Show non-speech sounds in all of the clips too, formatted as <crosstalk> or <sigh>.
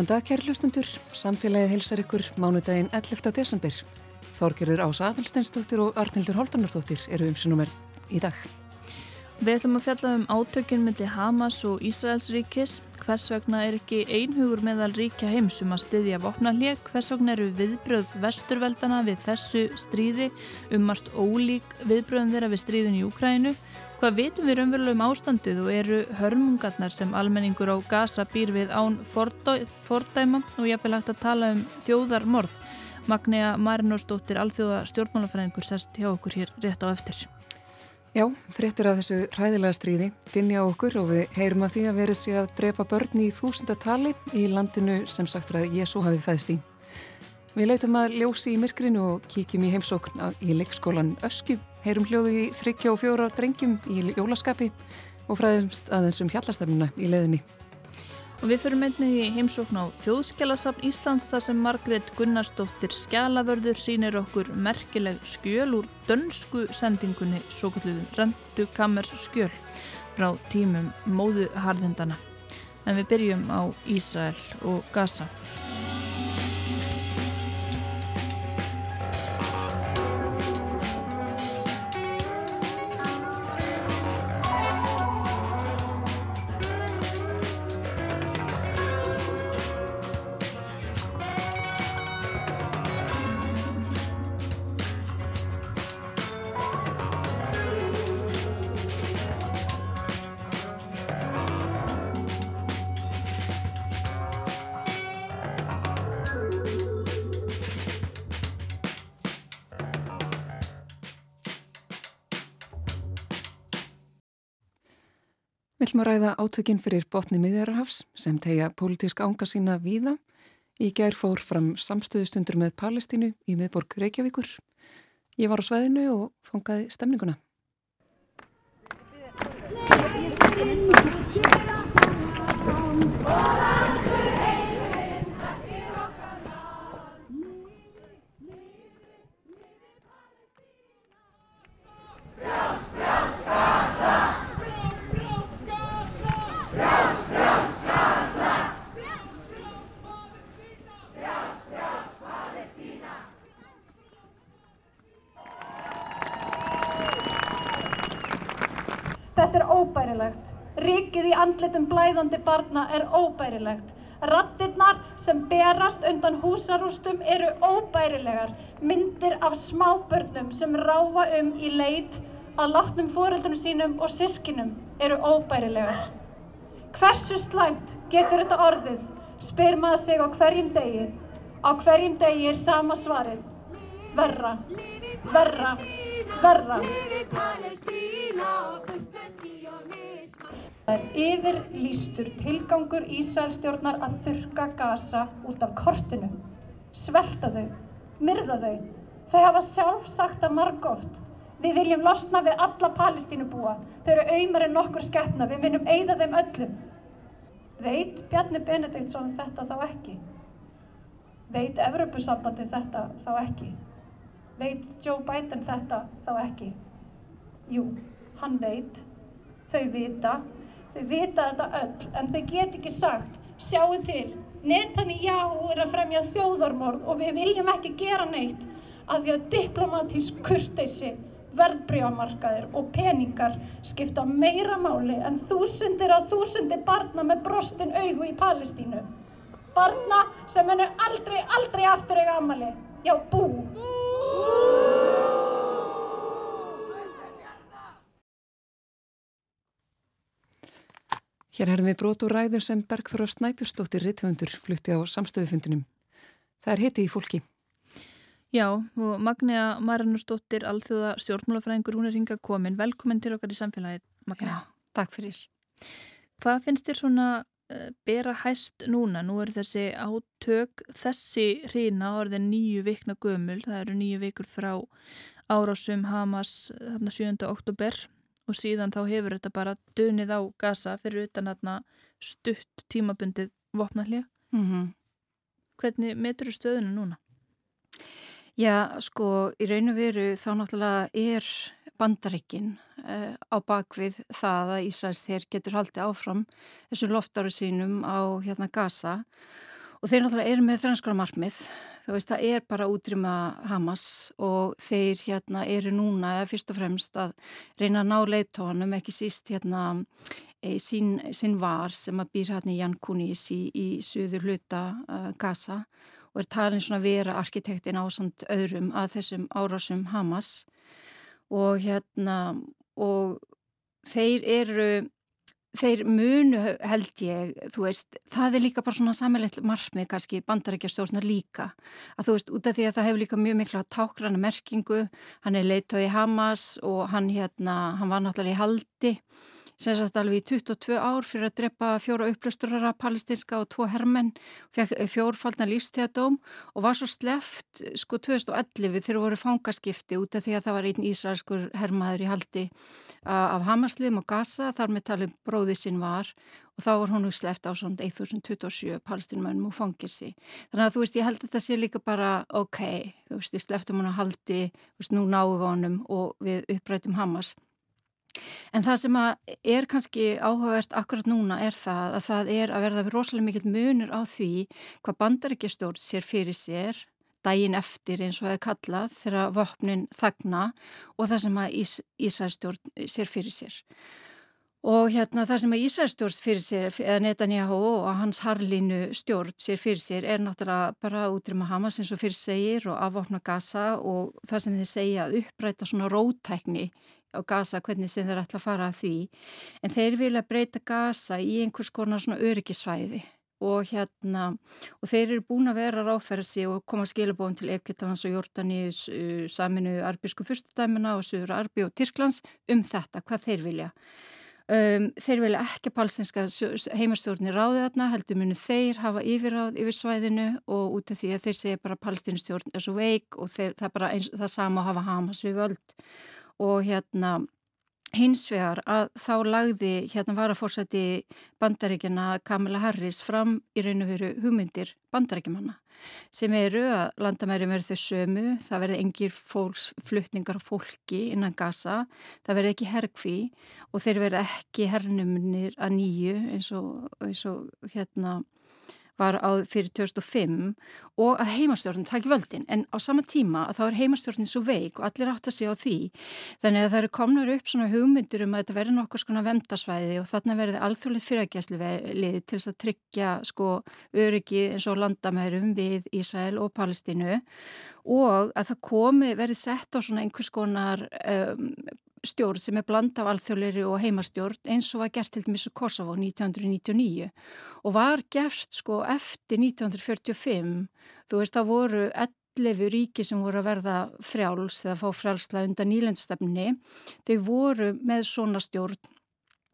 Góðan dag, kæri hlustundur. Samfélagið hilsar ykkur mánudaginn 11. desember. Þorgerur Ása Adalsteinsdóttir og Arnildur Holdanardóttir eru umsinnumir í dag. Við ætlum að fjalla um átökjum myndi Hamas og Ísraels ríkis. Hvers vegna er ekki einhugur meðal ríkja heims um að styðja vopnarlék? Hvers vegna eru viðbröð vesturveldana við þessu stríði um margt ólík viðbröðum þeirra við stríðin í Úkrænu? Hvað vitum við raunverulega um ástandið og eru hörmungarnar sem almenningur á Gaza býr við án fordæma og ég hef vel hægt að tala um þjóðarmorð. Magnea Marinosdóttir, alþjóða stjórnmálafræðingur, sest hjá okkur hér rétt á eftir. Já, fréttir af þessu hræðilega stríði, dinni á okkur og við heyrum að því að verið sér að drepa börn í þúsundatali í landinu sem sagt að Jésu hafi fæðst í. Við leitum að ljósi í myrkrinu og kíkjum í heimsókn í leikskólan Öskju, heyrum hljóðu í þryggja og fjóra drengjum í jólaskapi og fræðumst aðeins um hjallastefnuna í leðinni. Og við fyrir meðni í heimsókn á Þjóðskjálasafn Íslands þar sem Margret Gunnarsdóttir Skjálavörður sínir okkur merkileg skjöl úr dönsku sendingunni svo kalluðum Rendu Kammers skjöl frá tímum móðuharðindana. En við byrjum á Ísrael og Gaza. Ætlum að ræða átökinn fyrir botni miðjararhafs sem tegja pólitísk ánga sína víða. Í gær fór fram samstöðustundur með Palestínu í miðborg Reykjavíkur. Ég var á sveðinu og fangaði stemninguna. Þetta er óbærilegt. Ríkið í andlitum blæðandi barna er óbærilegt. Rattirnar sem berast undan húsarústum eru óbærilegar. Myndir af smábörnum sem ráfa um í leit að látnum fóreldrum sínum og sískinum eru óbærilegar. Hversu slæmt getur þetta orðið? Spyr maður sig á hverjum degi. Á hverjum degi er sama svarið. Verra, verra, verra. Það er yfirlýstur tilgangur Ísraelstjórnar að þurka Gaza út af kortinu. Svelta þau, myrða þau. Þau hafa sjálf sagt það margóft. Við viljum losna við alla palestínubúa. Þau eru auðmar en nokkur skeppna. Við minnum eigða þeim öllum. Veit Bjarni Benediktsson þetta þá ekki? Veit Evropasambandi þetta þá ekki? Veit Joe Biden þetta þá ekki? Jú, hann veit. Þau vita. Þau vita þetta öll, en þau get ekki sagt, sjáu til, Netanyahu er að fremja þjóðarmorð og við viljum ekki gera neitt af því að diplomatísk kurteysi, verðbríamarkaðir og peningar skipta meira máli en þúsundir á þúsundir barna með brostin augu í Palestínu. Barna sem hennu aldrei, aldrei aftur eiga amali. Já, bú! Hér erum við brot og ræður sem Bergþóra Snæpjustóttir Rittvöndur flutti á samstöðufundunum. Það er hiti í fólki. Já, og Magnea Marinusdóttir, alþjóða stjórnmálafræðingur, hún er hinga komin. Velkomin til okkar í samfélagið, Magnea. Já, takk fyrir. Hvað finnst þér svona uh, bera hæst núna? Nú er þessi átök, þessi hrína orðin nýju vikna gömul. Það eru nýju vikur frá árásum Hamas þarna 7. oktober og síðan þá hefur þetta bara dönið á gasa fyrir utan þarna stutt tímabundið vopnallið. Mm -hmm. Hvernig metur þú stöðuna núna? Já, sko, í raun og veru þá náttúrulega er bandarikinn uh, á bakvið það að Ísraels þér getur haldið áfram þessum loftaru sínum á hérna Gaza og þeir náttúrulega eru með þrænskara markmið þú veist það er bara útrýma Hamas og þeir hérna eru núna fyrst og fremst að reyna að ná leittónum ekki síst hérna e, sín, sín var sem að býr hérna í Jan Kunis í, í suður hluta uh, Gaza og er talin svona vera arkitektin ásand öðrum að þessum árásum Hamas. Og hérna og þeir eru þeir munu held ég, þú veist, það er líka bara svona sammeilegt margmið kannski bandarækjastjórnar líka, að þú veist, út af því að það hefur líka mjög mikla tákrana merkingu, hann er leitt á í Hamas og hann hérna, hann var náttúrulega í haldi sem sagt alveg í 22 ár fyrir að drepa fjóra upplöstrara palestinska og tvo hermenn, fekk fjórfaldna lífstíðadóm og var svo sleft sko 2011 þegar voru fangaskipti út af því að það var einn ísraelskur hermaður í haldi af Hamasliðum og Gaza, þar með talið bróði sinn var og þá var hún sleft á svona 1027 palestinmönnum og fangirsi. Þannig að þú veist, ég held að þetta sé líka bara ok, þú veist, ég sleftum hún að haldi, þú veist, nú náum við honum og við upprætum Hamas. En það sem er kannski áhugavert akkurat núna er það að það er að verða rosalega mikill munur á því hvað bandaríkjastjórn sér fyrir sér dægin eftir eins og það er kallað þegar vopnin þagna og það sem að Ís Ísæðstjórn sér fyrir sér. Og hérna það sem að Ísæðstjórn fyrir sér, eða Netanyahu og hans harlínu stjórn sér fyrir sér er náttúrulega bara útrýma Hamas eins og fyrir segir og afvopna Gaza og það sem þeir segja að uppræta svona rótækni á Gaza hvernig sem þeir ætla að fara að því. En þeir vilja breyta Gaza í einhvers konar svona öryggisvæði og hérna og þeir eru búin að vera ráðferða sig og koma skilabóðum til Egyptalans og Jórdaníus uh, saminu arbísku fyrstudæmina og Suður Arbi og Tyrklands um þetta, hvað þeir vilja. Um, þeir vilja ekki palestinska heimastjórnir ráði þarna, heldur munu þeir hafa yfirráð yfir svæðinu og út af því að þeir segja bara palestinstjórn er svo veik og þeir, það er bara eins, það sama að hafa Hamas við völd og hérna hins vegar að þá lagði hérna varafórsæti bandaríkjana Kamila Harris fram í raun og veru hugmyndir bandaríkjumanna sem eru að landamæri verði þau sömu, það verði engir fólksflutningar fólki innan Gaza, það verði ekki hergfi og þeir verði ekki hernumnir að nýju eins og, eins og hérna var á fyrir 2005 og að heimastjórnum taki völdin. En á sama tíma að þá er heimastjórnin svo veik og allir átt að segja á því. Þannig að það eru komnur upp svona hugmyndur um að þetta verði nokkur svona vemdarsvæði og þarna verði alþjóðleitt fyrirgæslu lið til þess að tryggja sko öryggi eins og landamærum við Ísrael og Palestínu. Og að það komi verði sett á svona einhvers konar um, stjórn sem er bland af alþjóðleiri og heimastjórn eins og var gert til dæmis Kosovo 1999 og var gert sko eftir 1945 þú veist það voru 11 ríki sem voru að verða frjáls eða fá frjálsla undan nýlendstefni þau voru með svona stjórn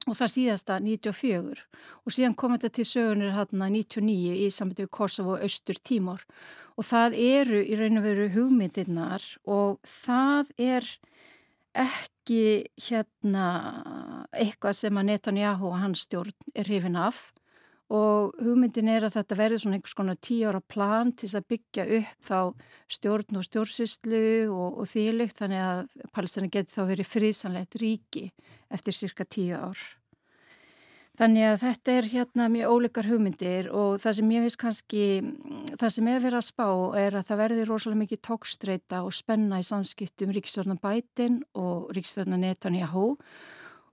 og það síðasta 94 og síðan kom þetta til sögunir hérna 99 í samvættu Kosovo og Östur Tímor og það eru í raun og veru hugmyndirnar og það er ekki hérna eitthvað sem að Netanyahu og hans stjórn er hrifin af og hugmyndin er að þetta verður svona einhvers konar tíu ára plan til að byggja upp þá stjórn og stjórnsýslu og, og þýlikt þannig að Palestina geti þá verið friðsanlegt ríki eftir cirka tíu ár. Þannig að þetta er hérna mjög óleikar hugmyndir og það sem ég veist kannski, það sem er verið að spá er að það verður rosalega mikið tókstreita og spenna í samskiptum Ríkisvörna Bætin og Ríkisvörna Netanyahu.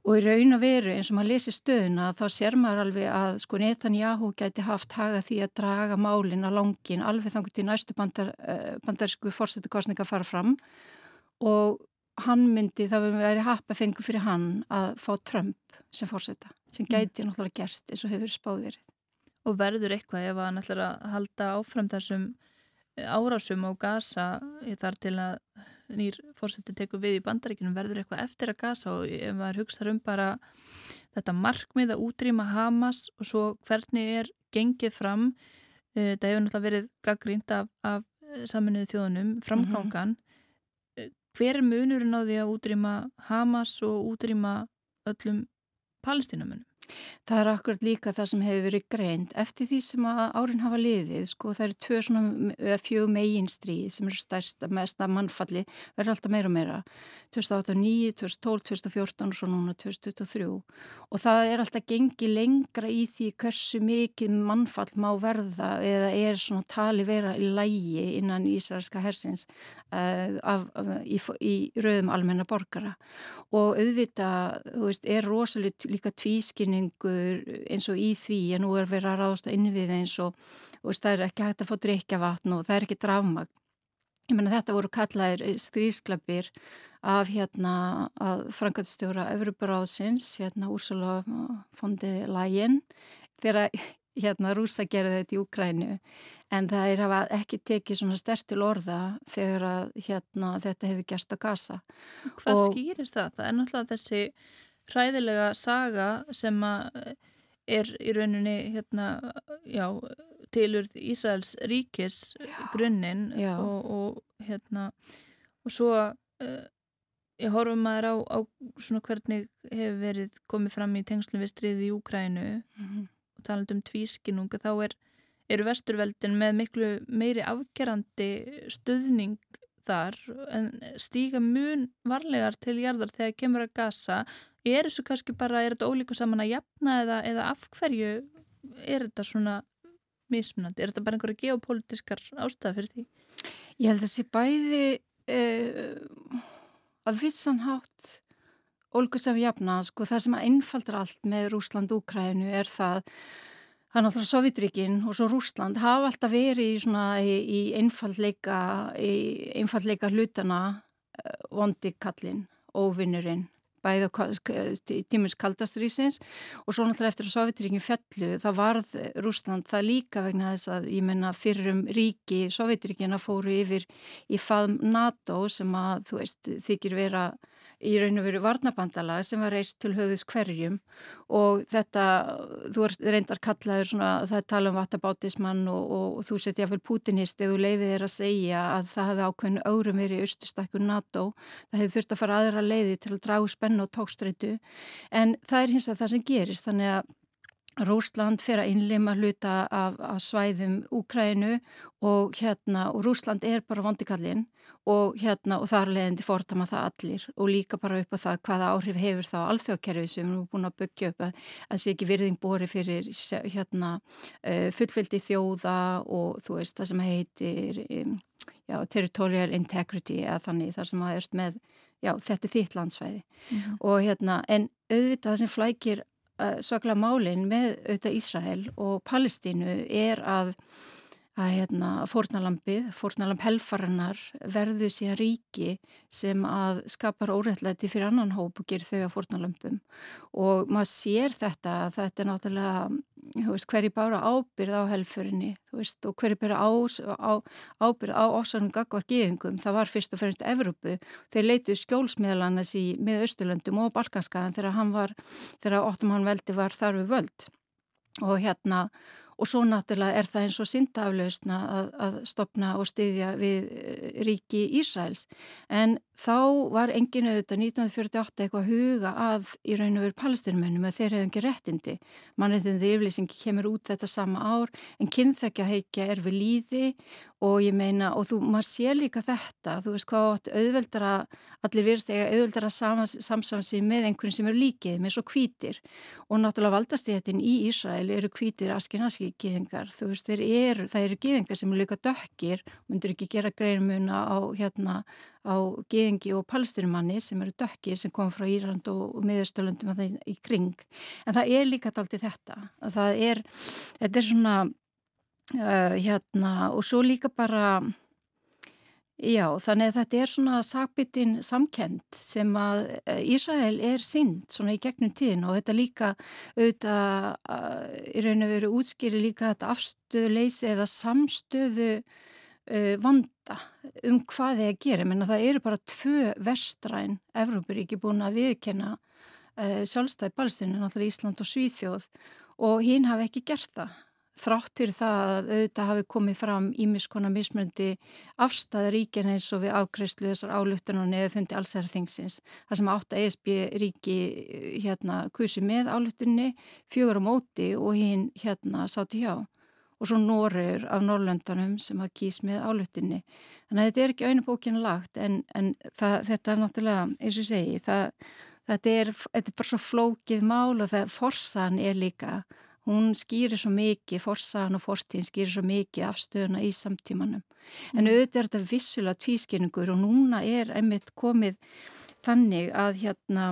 Og í raun og veru eins og maður lesi stöðuna þá sér maður alveg að sko Netanyahu gæti haft haga því að draga málin að langin alveg þannig til næstu bandar, eh, bandarsku fórsetukostninga fara fram. Og hann myndi, það verið happafengu fyrir hann að fá Trump sem fórseta, sem mm. gæti mm. náttúrulega gerst eins og hefur spáð verið. Og verður eitthvað ef hann ætlar að halda áfram þessum eh, árásum á gasa þar til að nýr fórseti tekur við í bandaríkinum, verður eitthvað eftir að gasa og ef maður hugsa um bara þetta markmið að útrýma Hamas og svo hvernig er gengið fram, eh, það hefur náttúrulega verið gaggrínt af, af eh, saminuðu þjóðunum, framgangan, mm -hmm hver er munurinn á því að útrýma Hamas og útrýma öllum palestínumunum? Það er akkurat líka það sem hefur verið greint. Eftir því sem að árin hafa liðið, sko, það eru tvö svona fjög megin stríð sem eru stærsta, mesta mannfalli, verður alltaf meira og meira. 2009, 2012, 2014 og svo núna 2023. Og það er alltaf gengið lengra í því hversu mikið mannfall má verða eða er svona tali vera í lægi innan Ísraelska hersins uh, af, af, í, í rauðum almenna borgara. Og auðvitað, þú veist, er rosalega líka tvískinning skilningur eins og í því að nú er verið að ráðast á innvið eins og, og það er ekki hægt að fá drikjavatn og það er ekki drafmagn. Ég menna þetta voru kallaðir skrýsklapir af hérna að frangatstjóra Öfrubaráðsins, hérna Úrsula fondi lægin þegar hérna rúsa gerði þetta í Úkrænu en það er ekki tekið svona stertil orða þegar að hérna þetta hefur gerst að gasa. Hvað og, skýrir það? Það er náttúrulega þessi hræðilega saga sem að er í rauninni hérna, já, tilurð Ísæls ríkis grunninn og, og hérna og svo uh, ég horfum maður á, á svona hvernig hefur verið komið fram í tengslum við stríði í Úkrænu mm -hmm. og taland um tvískinunga þá er, eru vesturveldin með miklu meiri afgerandi stöðning þar en stíga mun varlegar til jarðar þegar kemur að gasa. Er þessu kannski bara, er þetta ólíku saman að jafna eða, eða af hverju er þetta svona mismunandi, er þetta bara einhverja geopolítiskar ástæða fyrir því? Ég held að þessi bæði uh, að vissanhátt ólíku saman jafna, sko það sem að einfaldra allt með Rúsland-Úkrænu er það Það er Sovjetríkin og svo Rúsland hafa alltaf verið í, í, einfallleika, hlutana eh, vondi kallin, óvinnurinn, bæði á tímins kaldastrýsins og svo náttúrulega eftir að Sovjetríkin fellu það varð Rúsland það líka vegna þess að ég menna fyrrum ríki Sovjetríkina fóru yfir í faðum NATO sem að þú veist þykir vera í raun og veru varnabandalag sem var reist til höfðus hverjum og þetta, þú reyndar kallaður svona, það tala um vatabátismann og, og, og þú setja fyrir Putinist eða þú leifið þér að segja að það hefði ákveðinu aurum verið í austustakku NATO. Það hefði þurft að fara aðra leiði til að dragu spennu og tókstreitu en það er hins að það sem gerist þannig að Rúsland fyrir að innleima hluta af, af svæðum Úkrænu og hérna og Rúsland er bara vondikallinn og hérna og þar leðindi fórtama það allir og líka bara upp á það hvaða áhrif hefur þá alþjóðkerfi sem við erum búin að byggja upp að það sé ekki virðing bori fyrir hérna uh, fullfyldi þjóða og þú veist það sem heitir já, territorial integrity eða þannig þar sem það erst með já þetta er þitt landsvæði mm -hmm. og hérna en auðvitað það sem flækir svaklega málinn með auðvitað Ísrael og Palestínu er að að hérna, fórnalambið, fórnalamb helfarinnar verðu síðan ríki sem að skapar órættlæti fyrir annan hóp og gerir þau að fórnalambum og maður sér þetta að þetta er náttúrulega, veist, hverju bara ábyrð á helfurinni veist, og hverju bara á, á, ábyrð á ásannum gagvar geðingum, það var fyrst og fyrst Evrópu, þeir leitu skjólsmiðlanas í miðausturlöndum og Balkanskaðan þegar hann var, þegar Óttumann veldi var þar við völd. Og hérna og svo náttúrulega er það eins og syndaflausna að, að stopna og styðja við eh, ríki Ísraels. En þá var engin auðvitað 1948 eitthvað huga að í raun og veru palestinumennum að þeir hefðu ekki réttindi. Mannreitindi yfirlýsingi kemur út þetta sama ár en kynþekja heikja er við líði og ég meina og þú, maður sé líka þetta þú veist hvað auðveldara allir virðst eiga auðveldara samsamsi með einhvern sem eru líkið með svo kvítir og náttúrulega valdastéttin í Ísrael eru kvítir askinaski gíðingar þú veist eru, það eru gíðingar sem eru líka dökkir myndur ekki gera greinmuna á hérna á gíðingi og palestinumanni sem eru dökkir sem kom frá Írland og, og miðurstöldum í kring. En það er líka alltaf þetta að það er, þetta er svona Uh, hérna og svo líka bara já þannig að þetta er svona sakbyttin samkend sem að uh, Ísrael er sínd svona í gegnum tíðin og þetta líka auðvitað uh, í raun og veru útskýri líka þetta afstöðu leysi eða samstöðu vanda um hvað að gera menna það eru bara tvö vestræn Evrópuríki búin að viðkenna sjálfstæði balstinu, náttúrulega Ísland og Svíþjóð og hinn hafi ekki gert það þráttir það að auðvitað hafi komið fram ímiskona mismöndi afstæða ríkin eins og við ákreyslu þessar áluttunum neðu fundi allsærþingsins. Það sem átt að ESB ríki hérna kusi með áluttunni, fjögur á móti og hinn hérna sáti hjá og svo Nóriður af Norrlöndanum sem hafa kýs með áluttunni. Þannig að þetta er ekki auðvitað lagt en, en það, þetta er náttúrulega, eins og segi, það, þetta, er, þetta er bara svo flókið mál og það forsan er líka hún skýrir svo mikið, forsaðan og fortíðin skýrir svo mikið afstöðuna í samtímanum. En mm. auðvitað er þetta vissulega tvískinningur og núna er einmitt komið þannig að hérna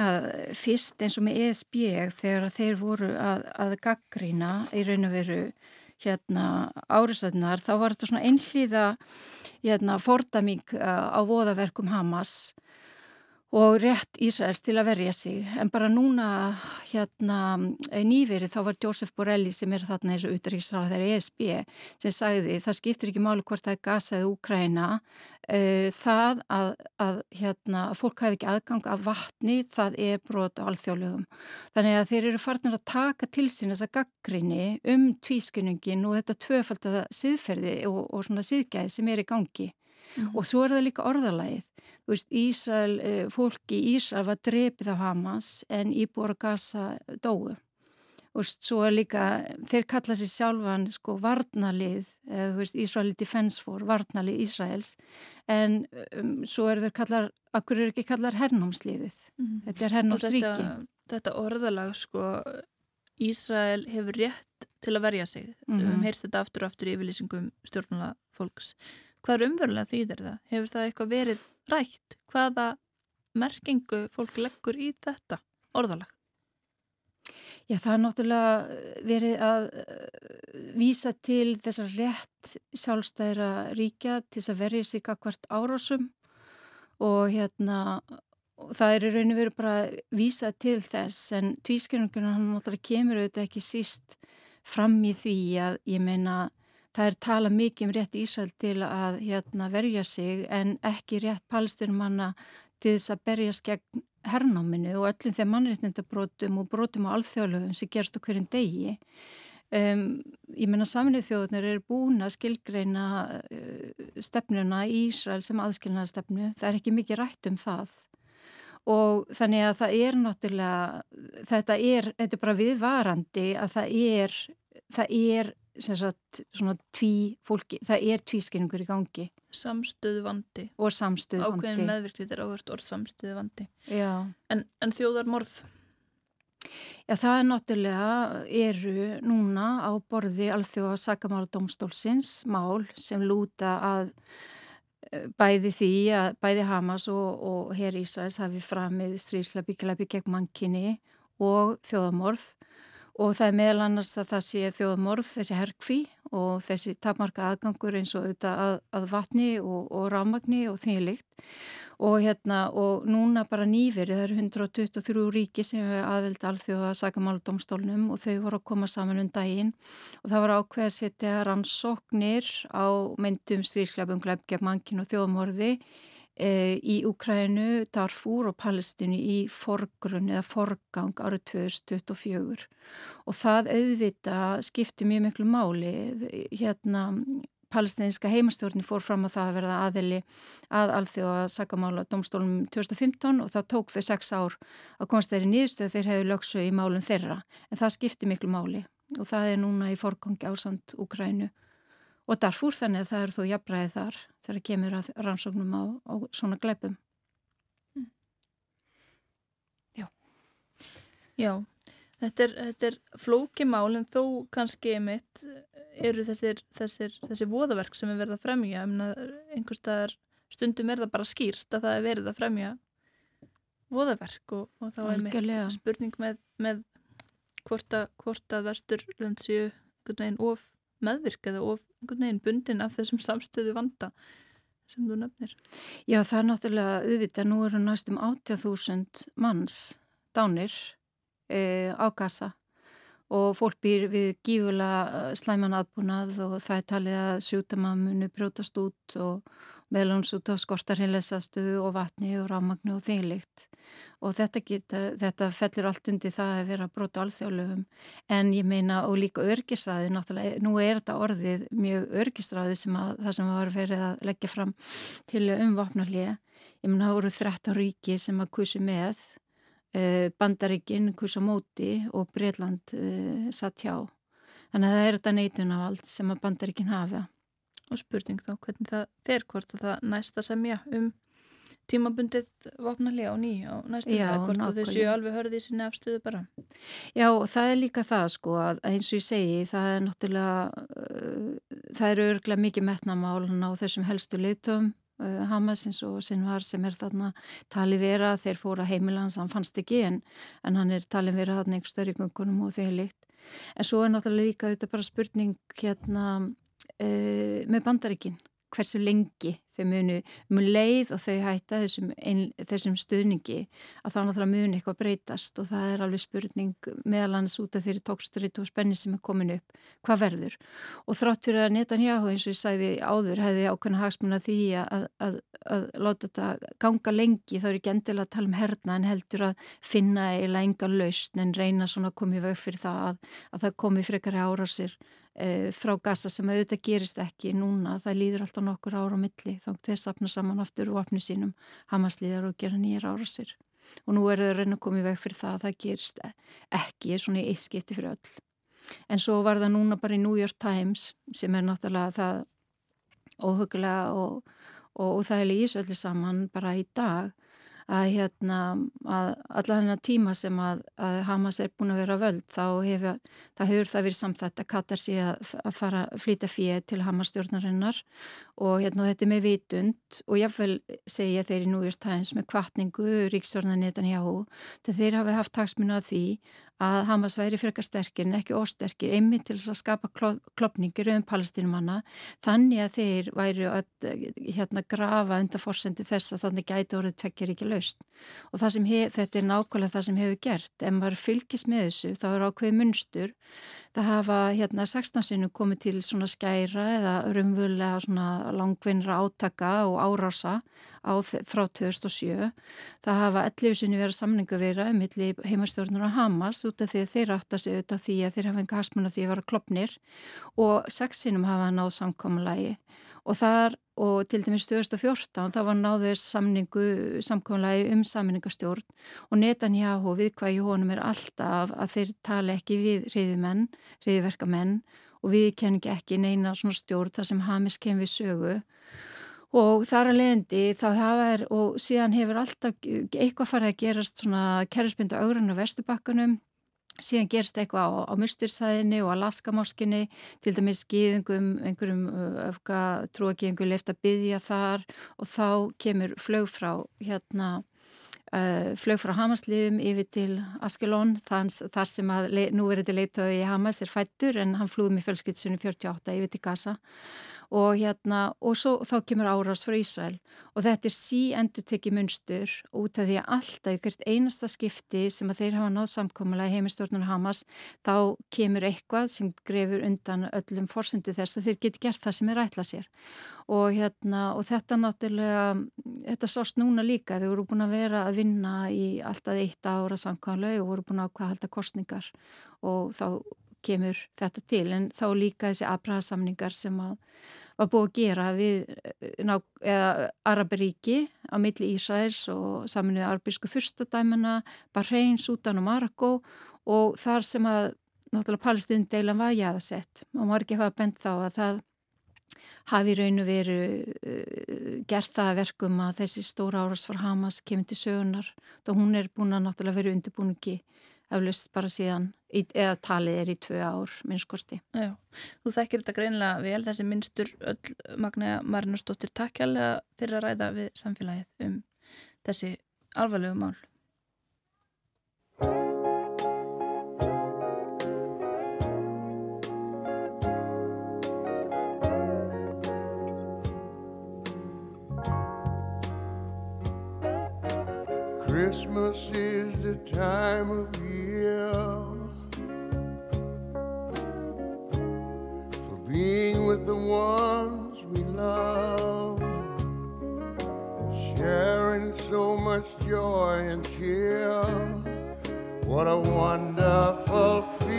að fyrst eins og með ESB þegar þeir voru að, að gaggrína í raun og veru hérna áriðsætnar þá var þetta svona einhlýða hérna, fordaming uh, á voðaverkum Hamas og rétt Ísraels til að verja sig. En bara núna hérna nýverið þá var Jósef Borelli sem er þarna eins og utryggsráð þegar ESB sem sagði það skiptir ekki máli hvort það er eða Úkræna uh, það að, að hérna fólk hafi ekki aðgang af vatni það er brot á alþjóðlegum þannig að þeir eru farnir að taka til sín þessa gaggrinni um tvískunningin og þetta tvöfaldada síðferði og, og svona síðgæði sem er í gangi. Mm. og svo er það líka orðalægið Veist, Ísrael, eh, fólki í Ísrael var drepið af Hamas en íbúar Gaza dói. Veist, svo er líka, þeir kalla sér sjálfan sko varnalið, Ísraeli Defense Force, varnalið Ísraels, en um, svo er þeir kallar, akkur er ekki kallar hernámsliðið. Mm -hmm. Þetta er hernámsríki. Þetta, þetta orðalag sko, Ísrael hefur rétt til að verja sig. Mm -hmm. Við hefum heyrt þetta aftur og aftur í yfirlýsingum stjórnula fólks. Hvað er umverulega þýðir það? Hefur það eitthvað verið rætt? Hvaða merkingu fólk leggur í þetta orðalag? Já, það er náttúrulega verið að vísa til þessar rétt sjálfstæðra ríkja til þess að verja sig akkvært árásum og hérna það er í rauninu verið bara að vísa til þess en tvískjörnungunar hann náttúrulega kemur auðvitað ekki síst fram í því að ég meina Það er tala mikið um rétt Ísæl til að hérna, verja sig en ekki rétt palestinmanna til þess að berjast gegn hernáminu og öllum þegar mannréttindabrótum og brótum á alþjóðlöfum sem gerst okkur en degi. Um, ég menna saminnið þjóðunar eru búin að skilgreina uh, stefnuna í Ísrael sem aðskilnaða stefnu. Það er ekki mikið rætt um það og þannig að það er náttúrulega, þetta er, þetta er bara viðvarandi að það er, það er sagt, svona tví fólki, það er tvískinningur í gangi. Samstöðu vandi. Og samstöðu vandi. Ákveðin meðvirknið er áhört orð samstöðu vandi. Já. En, en þjóðar morð? Já, það er náttúrulega, eru núna á borði alþjóða sakamála domstólsins mál sem lúta að eh, bæði því að bæði Hamas og, og Herr Ísæs hafi framið strísla byggjalæpi gegn mannkinni og þjóðamorð og það er meðal annars að það sé þjóðamorð, þessi herkví og þessi tapmarka aðgangur eins og auðvitað að, að vatni og, og rámagni og því líkt. Og hérna og núna bara nýverið, það eru 123 ríki sem hefur aðeld alþjóða sagamáladómstólnum og þau voru að koma saman um daginn. Og það var ákveð að setja rannsóknir á myndum strísleipum glefgef mankin og þjóðamorði e, í Ukrænu, Darfur og Palestinu í forgrunn eða forgang árið 2024 og það auðvita skipti mjög miklu máli. Hérna palestinska heimastjórni fór fram að það að verða aðili að alþjóða sakamála domstólum 2015 og það tók þau sex ár að komast þeirri nýðstöð þeir hefur lögsu í málum þeirra. En það skipti miklu máli. Og það er núna í forgangi ásand Ukrænu og Darfur þannig að það er þó jafnbræðið þar þegar kemur að rannsóknum á, á svona gleipum. Mm. Já. Já, þetta er, þetta er flókimál en þó kannski mitt eru þessir, þessir, þessir voðaverk sem er verið að fremja einhverstaðar stundum er það bara skýrt að það er verið að fremja voðaverk og, og þá er mitt spurning með, með hvort að, að vesturlöndsiu of meðvirk eða of einhvern veginn bundin af þessum samstöðu vanda sem þú nefnir. Já, það er náttúrulega auðvitað, nú eru næstum 80.000 manns dánir e, á gasa og fólk býr við gífulega slæman aðbúnað og það er talið að sjútamamunu brjótast út og meðlans út á skortarhinlesastuðu og vatni og rámagnu og þinglikt og þetta, geta, þetta fellur allt undir það að vera brot og alþjóðlöfum en ég meina og líka örgisræði náttúrulega, nú er þetta orðið mjög örgisræði sem að það sem var verið að leggja fram til umvapnarlið ég meina það voru 13 ríki sem að kusi með eh, bandaríkin kusa móti og Breitland eh, satt hjá. Þannig að það er þetta neitunavald sem að bandaríkin hafa Og spurning þá hvernig það fer hvort að það næsta semja um tímabundið vopnarlega á ný á næstu Já, hvort að þau séu alveg hörðið í sinni afstöðu bara. Já, og það er líka það sko að eins og ég segi, það er náttúrulega, uh, það eru örglega mikið metnamálun á þessum helstu liðtum uh, Hamas eins og Sinvar sem er þarna tali vera, þeir fóra heimilans, hann fannst ekki en, en hann er talin vera þarna einhver störi gungunum og þeir líkt. En svo er náttúrulega líka þetta bara spurning hérna uh, með bandaríkinn hversu lengi þau munu mun leið og þau hætta þessum, ein, þessum stuðningi að þá náttúrulega mun eitthvað breytast og það er alveg spurning meðal annars út af þeirri tóksturitt og spenni sem er komin upp, hvað verður. Og þrátt fyrir að Netanyahu eins og ég sæði áður hefði ákveðna hagsmuna því að, að, að láta þetta ganga lengi þá er ekki endilega að tala um herna en heldur að finna eiginlega enga lausn en reyna svona að koma í vög fyrir það að, að það komi frekari e, frá gassa sem auðvitað gerist ekki núna, það líður alltaf nokkur ára á milli þá þeir sapna saman aftur og opni sínum hamaslíðar og gera nýjar ára sér. Og nú eru þau reyna að koma í veg fyrir það að það gerist ekki svona í eitt skipti fyrir öll. En svo var það núna bara í New York Times sem er náttúrulega það óhugulega og, og, og það er lýs öllu saman bara í dag að hérna að alla hennar tíma sem að, að Hamas er búin að vera völd þá hefur það, hefur það verið samþætt að Katar sé að, fara flýta fyrir til Hamas stjórnarinnar. Og hérna þetta er með vitund og jáfnvel segja þeir í New York Times með kvartningu ríkstjórnar Netanyahu þegar þeir hafi haft taksminu að því að Hamas væri frekar sterkir en ekki ósterkir einmitt til þess að skapa klopningir um palestinumanna þannig að þeir væri að hérna grafa undan fórsendi þess að þannig gæti orðið tvekkir ekki laust og þetta er nákvæmlega það sem hefur gert ef maður fylgis með þessu þá er ákveð munstur það hafa hérna 16 sinu komið til svona skæra eða rumvöldlega svona langvinnra átaka og árása á, frá 2007 það hafa 11 sinu verið samningu vera um heimastjórnur og Hamas út af því að þeir átta sig af því að þeir hafa enga hasmun af því að vera klopnir og 6 sinum hafa náð samkommalagi og þar og til dæmis 2014 þá var náður samningu samkvæmlega um samningastjórn og Netanyahu viðkvægi honum er alltaf að þeir tala ekki við reyðumenn, reyðverkamenn og við kenningi ekki neina svona stjórn þar sem Hamis kem við sögu. Og þar að leiðandi þá hafa er og síðan hefur alltaf eitthvað farið að gerast svona kerfspindu augrunn á vestubakkanum síðan gerst eitthvað á, á mustirsæðinni og Alaska-moskinni, til dæmis skýðingum, einhverjum öfka trúagengur leift að byggja þar og þá kemur flög frá hérna uh, flög frá Hamasliðum yfir til Askelon, þar sem að nú er þetta leitöði í Hamas er fættur en hann flúði með fjölskyldsunni 48 yfir til Gaza og hérna og svo, þá kemur árás frá Ísrael. Og þetta er sí endur tekið munstur út af því að alltaf ykkur einasta skipti sem að þeir hafa náð samkomulega í heimistjórnuna Hamas þá kemur eitthvað sem grefur undan öllum fórsendu þess að þeir geti gert það sem er ætlað sér. Og hérna og þetta náttúrulega þetta sást núna líka, þeir voru búin að vera að vinna í alltaf eitt ára samkvæmlega og voru búin að halda kostningar og þá kemur þetta til. En þá líka þessi abraðsamningar sem að var búið að gera við Araberíki á milli Ísraels og saminuði arbísku fyrstadæmuna, Bahrein, Sútan og Marokko og þar sem að náttúrulega palestun deilan var jæðasett og margir hafa bent þá að það hafi raun og veru uh, gert það verkum að þessi stóra áras far Hamas kemur til sögunar og hún er búin að náttúrulega vera undirbúningi aflust bara síðan eða talið er í tvö ár minnskosti. Já, þú þekkir þetta greinlega vel þessi minnstur öll Magna Marinusdóttir takkjælega fyrir að ræða við samfélagið um þessi alvarlegu mál. Christmas is the time of year for being with the ones we love. Sharing so much joy and cheer. What a wonderful feeling.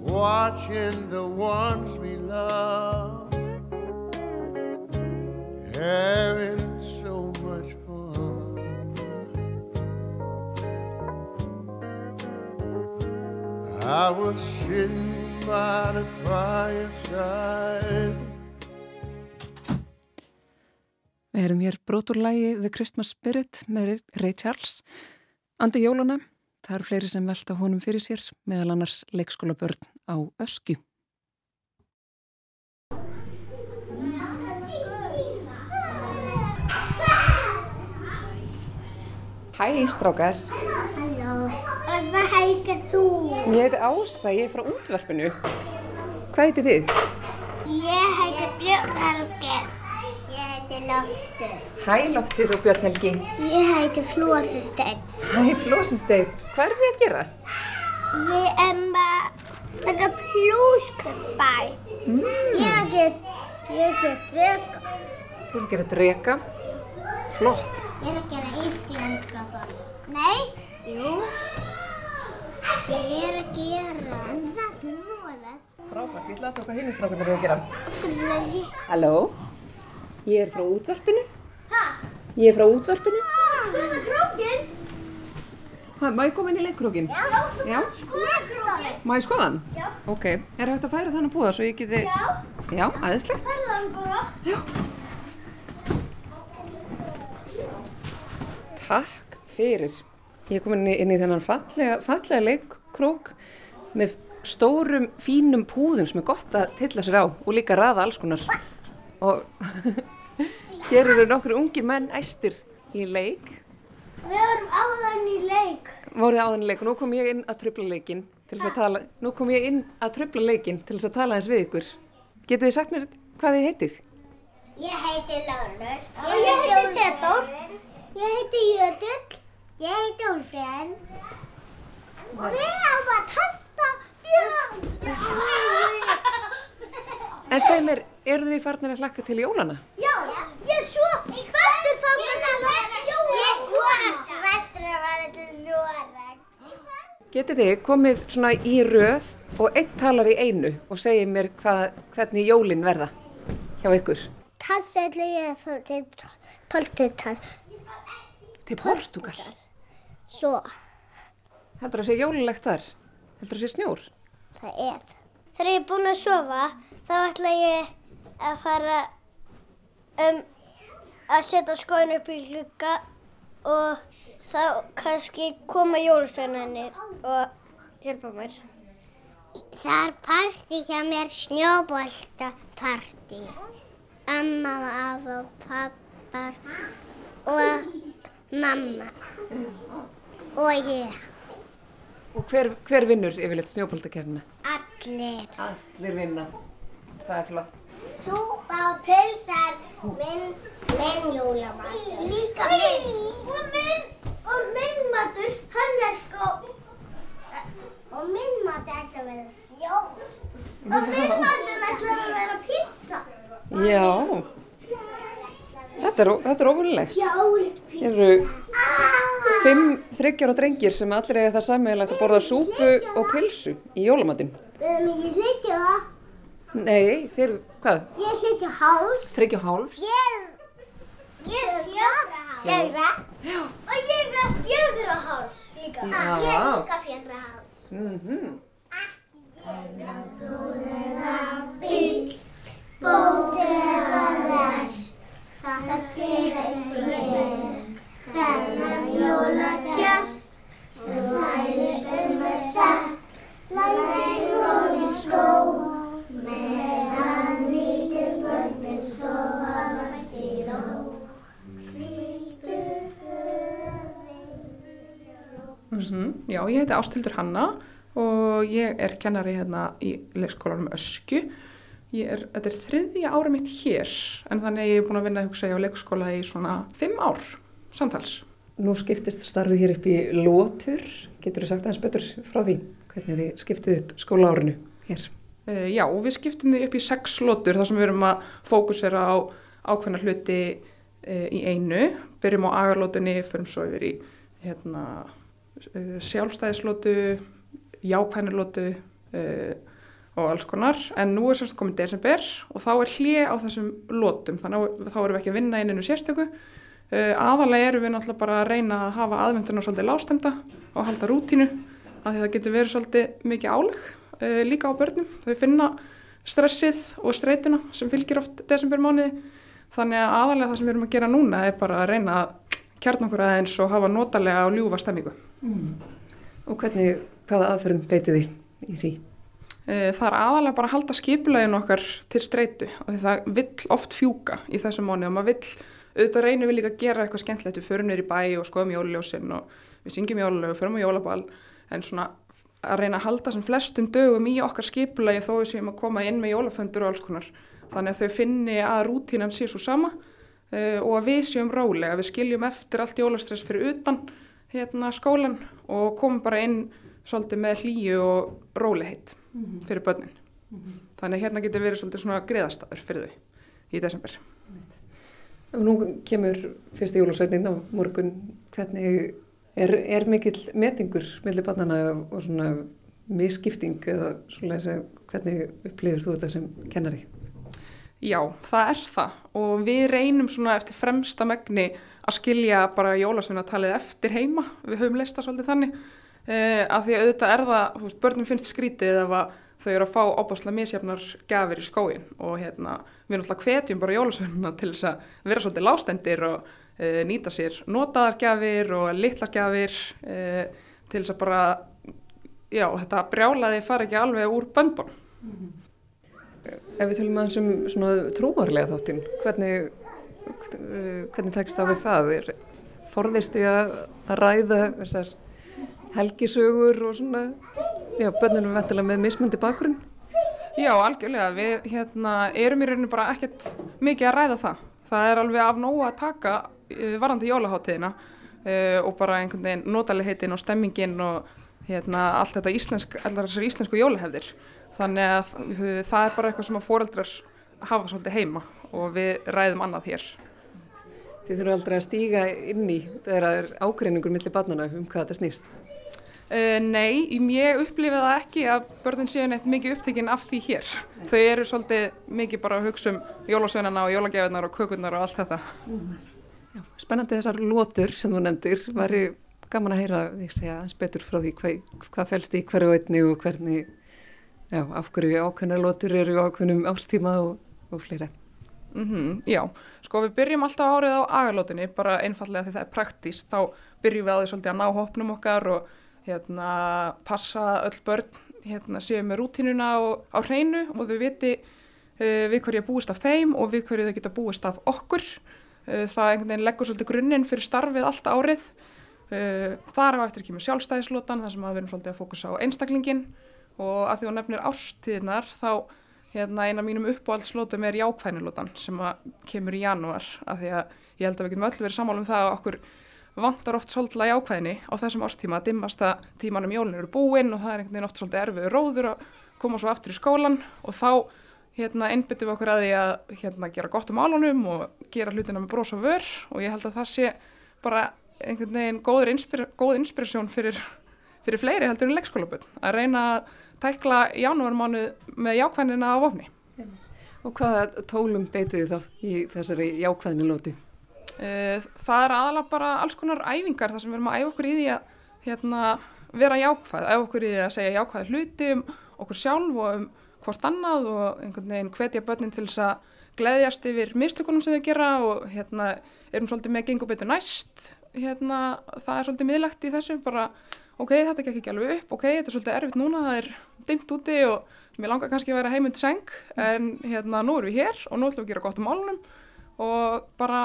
Watching the ones we love having so much fun. I was sitting by the fireside. Við heyrðum hér broturlægi The Christmas Spirit með Ray Charles. Andi Jólana, það eru fleiri sem velta honum fyrir sér, meðal annars leikskóla börn á Öskju. Hæ, strákar. Halló, hvað heitir þú? Ég heiti Ása, ég er frá útvarpinu. Hvað heiti þið? Ég heiti Björn Helger. Ég heiti Loftur. Hæ, Loftur og Björn Helgi. Ég heiti Flósusteinn. Hæ, Flósisteinn. Hvað er þið að gera? Við erum að taka plúskupar. Mm. Ég get drega. Þú ert að gera drega. Flott. Ég er að gera íslenska fólk. Nei, jú. Ég er að gera. En það er nóða. Frábært, ég ætla að tóka hinnistrákunar að gera. Flögi. Halló, ég er frá útvarpinu. Hæ? Ég er frá útvarpinu. Skoða krókin. Ha, má ég koma inn í leikkrókin? Já. Já? Skoða krókin. Má ég skoða hann? Já. Ok, er hægt að færa þannig að búða svo ég geti... Já. Já, aðeinslegt. Hörðan bara. Já. Takk fyrir. Ég komin inn í, inn í þennan fallega, fallega leikkrók með stórum, fínum púðum sem er gott að tilla sér á og líka raða alls konar. Og <laughs> hér eru nokkur ungir menn æstir í leik. Við erum áðan í leik. Voruð áðan í leik og nú kom ég inn að tröfla leikin til þess að tala, nú kom ég inn að tröfla leikin til þess að tala eins við ykkur. Getið þið sagt mér hvað þið heitið? Ég heiti Lárus. Ég heiti Tetor. Ég heiti Jötull. Ég heiti Úlfriðan. Og við erum að testa. En segi mér, eru þið farnir að hlakka til jólana? Já, ég er svo spenntur þá að vera jóla. Ég er svo spenntur að vera til Noreg. Getið þið komið svona í röð og einn talar í einu og segið mér hvað, hvernig jólin verða hjá ykkur? Tassi ætla ég að fara til Portugal. Til Portugal. Svo, Heldur það sé jólilegt þar? Heldur það sé snjór? það er. Þegar ég er búin að sofa, þá ætla ég að fara um, að setja skóin upp í glugga og þá kannski koma jólstænanir og hjálpa mér. Það er partí hjá mér, snjóboltapartí. Amma, afa og pappar og mamma og ég. Og hver, hver vinnur yfirleitt snjópaldakefna? Allir. Allir vinna. Það er flott. Súpa og pulsar, minn, minn jólamatur. Líka minn. Og minn, og minn matur, hann er sko, og minn matur ætla að vera sjó. Og minn matur ætla að vera pizza. Já. Þetta er, er óvunlegt. Hér eru fimm þryggjar og drengir sem allir eiga það sammeðilegt að borða súpu og pilsu í jólamatinn. Við erum ekki það. Nei, þeir, hvað? Ég er hlutja háls. Þryggja og hálfs? Ég er, ég er fjögra háls. Fjögra? Já. Og ég er fjögra háls líka. Já. Ég er líka fjögra háls. Mm það gerir ég. Þennan jólagjöst, sem mælist um að sett, Já, ég heiti Ástildur Hanna og ég er kennari hérna í leikskólanum Ösku. Er, þetta er þriðja ára mitt hér en þannig ég er búin að vinna hugsa ég á leikskóla í svona fimm ár samtals. Nú skiptist starfið hér upp í lótur. Getur þú sagt aðeins betur frá því? Hvernig þið skiptið upp skólaárinu hér? Uh, já, við skiptum því upp í sex lotur þar sem við erum að fókusera á ákveðna hluti uh, í einu, byrjum á agarlótunni, förum svo yfir í hérna, uh, sjálfstæðislótu, jákvænilótu og alls konar. En nú er sérst komið desember og þá er hlið á þessum lótum, þannig að þá erum við ekki að vinna inn einu sérstöku. Uh, aðalega erum við náttúrulega bara að reyna að hafa aðvendurna svolítið lástemda og halda rútínu af því það getur verið svolítið mikið áleg uh, líka á börnum. Þau finna stressið og streytuna sem fylgir oft desembermániði þannig að aðalega það sem við erum að gera núna er bara að reyna að kjarna okkur aðeins og hafa notalega og ljúfa stemmingu. Mm. Og hvernig, hvaða aðferðum beitið þið í því? Uh, það er aðalega bara að halda skipulegin okkar til streytu og því það vill oft fjúka í þessum mánu og maður vill, auðvitað reynum við líka að gera eitthvað skemmtilegt, við förum niður í bæ og skoðum jóluljósin og við syngjum jólulög og förum á jólabal en svona að reyna að halda sem flestum dögum í okkar skipulagi þó við séum að koma inn með jólaföndur og alls konar. Þannig að þau finni að rútínan sé svo sama uh, og að við séum rálega, við skiljum eftir allt jólastress fyrir utan hérna, skólan og komum bara inn svolítið með hlýju og róliheit mm -hmm. fyrir börnin. Mm -hmm. Þannig hérna getur verið svolítið svona griðastafur fyrir þau í desember. Nú kemur fyrsti jólasveinin á morgun, hvernig Er, er mikill metingur millir barnana og svona misskipting eða svona þess að hvernig upplifir þú þetta sem kennari? Já, það er það og við reynum svona eftir fremsta megni að skilja bara jólasveinatalið eftir heima, við höfum leista svolítið þannig af því að auðvitað er það, veist, börnum finnst skrítið ef að þau eru að fá óbáslega misjafnar gafir í skóin og hérna, við náttúrulega hvetjum bara jólasveina til þess að vera svolítið lástendir og uh, nýta sér notaðargjafir og litlargjafir uh, til þess að bara, já, þetta brjálaði fara ekki alveg úr böndun. Mm -hmm. Ef við tölum aðeins um svona trúarlega þáttinn, hvernig, hvernig tekst það við það? Forðist ég að ræða þessar helgisögur og svona, já, bönnunum vettilega með mismöndi bakgrunn? Já, algjörlega. Við hérna, erum í rauninu bara ekkert mikið að ræða það. Það er alveg af nógu að taka Eh, varandi jólaháttíðina uh, og bara einhvern veginn notalegheitinn og stemminginn og hérna, allt þetta íslensk, allar þessar íslensku jólahefðir þannig að það er bara eitthvað sem að foreldrar hafa svolítið heima og við ræðum annað hér Þið þurfum aldrei að stíga inn í þegar það er ágreiningur millir barnana um hvað þetta snýst Uh, nei, ég upplifið það ekki að börnun séu neitt mikið upptekinn af því hér. Nei. Þau eru svolítið mikið bara að hugsa um jólasveinana og jólagefinnar og kökunnar og allt þetta. Mm. Já, spennandi þessar lótur sem þú nefndir, var ég gaman að heyra því segja eins betur frá því hvað, hvað fælst í hverju veitni og hvernig, já, af hverju ákveðna lótur eru ákveðnum ástíma og, og fleira. Mm -hmm, já, sko við byrjum alltaf árið á agalótinni, bara einfallega því það er praktíst, þá byrjum við á því svolítið að ná hopnum okkar og hérna passa öll börn, hérna séum með rútínuna og, á hreinu og þau viti uh, við hverju búist af þeim og við hverju þau geta búist af okkur. Eh, það einhvern veginn leggur svolítið grunninn fyrir starfið allt árið. Eh, þar á eftir ekki með sjálfstæðislotan þar sem við erum svolítið að fókusa á einstaklingin og að því að nefnir ástíðnar þá hérna, eina mínum uppáhaldslótum er jákvænilotan sem kemur í janúar. Af því að ég held að við getum öll verið sammála um það að okkur vantar oft svolítið jákvæðni á þessum ástíma að dimmast að tímanum jólun eru búinn og það er einhvern veginn oft svolítið erfiður róður að koma svo aftur í skólan og þá hérna einbyttum við okkur að því að hérna gera gott um álunum og gera hlutina með brós og vör og ég held að það sé bara einhvern veginn góður inspir, góð inspirasjón fyrir, fyrir fleiri heldur en leikskólaböld að reyna að tækla janúarmánu með jákvæðinina á vofni. Og hvaða tólum beitið þá í þessari jákvæðinu lóti? Eh, það er aðalega bara alls konar æfingar þar sem við erum að æfa okkur í því að hérna, vera jákvæð, æfa okkur í því að segja jákvæð hluti um okkur sjálf og um hvort annað og einhvern veginn hvetja börnin til þess að gleðjast yfir mistökunum sem þau gera og hérna erum svolítið með gengur betur næst hérna það er svolítið miðlegt í þessu bara ok, þetta gekk ekki alveg upp, ok, þetta er svolítið erfitt núna, það er dimt úti og mér langar kannski að vera heimund seng en hérna nú erum við hér og nú ætlum við að gera gott um álunum og bara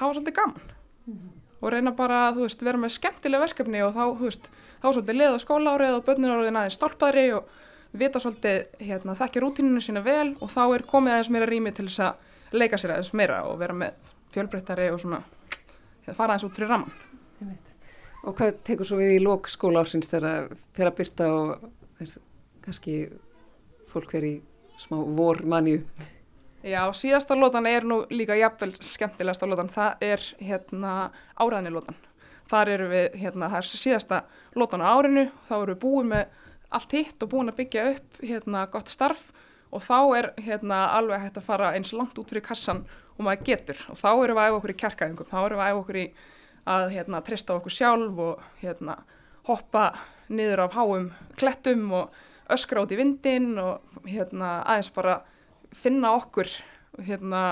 hafa svolítið gaman mm -hmm. og reyna bara, veist, vera með skemmtilega verkefni og þá, veist, þá svolítið leða skólaárið og börnir árið aðeins stálpaðri og vita svolítið, hérna, þekkja rútíninu sína vel og þá er komið aðeins meira rými til þess að leika sér aðeins meira og vera með fjölbreyttari og svona hérna, fara aðeins út fyrir raman. Og hvað tekur svo við í lók skóla ársins þegar fyrir að byrta og kannski fólk verið smá vormanju? Já, síðasta lótan er nú líka jafnvel skemmtilegasta lótan, það er hérna áræðinilótan. Þar eru við, hérna, það er síðasta lótan á árinu, þá eru við búin með allt hitt og búin að byggja upp hérna gott starf. Og þá er hérna alveg hægt að fara eins langt út fyrir kassan og maður getur. Og þá eru við að æfa okkur í kjarkaðingum, þá eru við að æfa okkur í að hérna trista okkur sjálf og hérna hoppa niður af háum klettum og öskra út í vindin og hérna aðeins bara finna okkur hérna,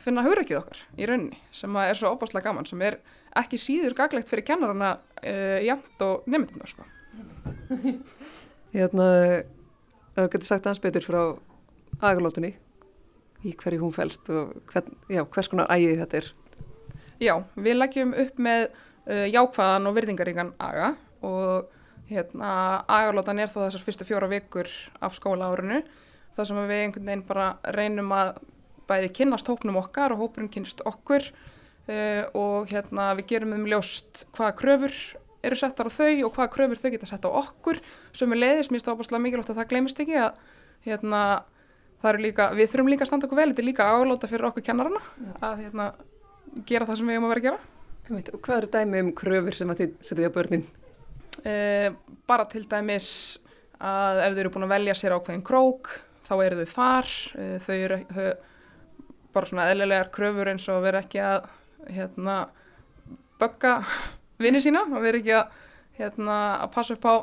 finna hugrækið okkar í rauninni sem er svo óbáslega gaman sem er ekki síður gaglegt fyrir kennarana uh, jæmt og nefndina sko. <laughs> Hérna, það getur sagt aðeins betur frá agalótunni í hverju hún fælst og hvern, já, hvers konar ægið þetta er. Já, við leggjum upp með uh, jákvæðan og virðingaríkan aga og hérna, agalótan er þá þessar fyrstu fjóra vikur af skóla árinu þar sem við einhvern veginn bara reynum að bæði kynnast hópnum okkar og hópurinn kynnast okkur uh, og hérna við gerum um ljóst hvaða kröfur eru settar á þau og hvaða kröfur þau geta sett á okkur sem er leiðis, mér stáðast mikilvægt að það glemist ekki að hérna það eru líka, við þurfum líka að standa okkur vel, þetta er líka áláta fyrir okkur kennarana að hérna gera það sem við hefum að vera að gera. Og hvað eru dæmi um kröfur sem að þið setja á börnin? Uh, bara til dæmis að ef þau eru búin að velja sér ákveðin krók þá eru þau þar, uh, þau eru þau, bara svona eðlilegar kröfur eins og vera ekki að hérna bögga vinni sína og vera ekki að, hérna, að passa upp á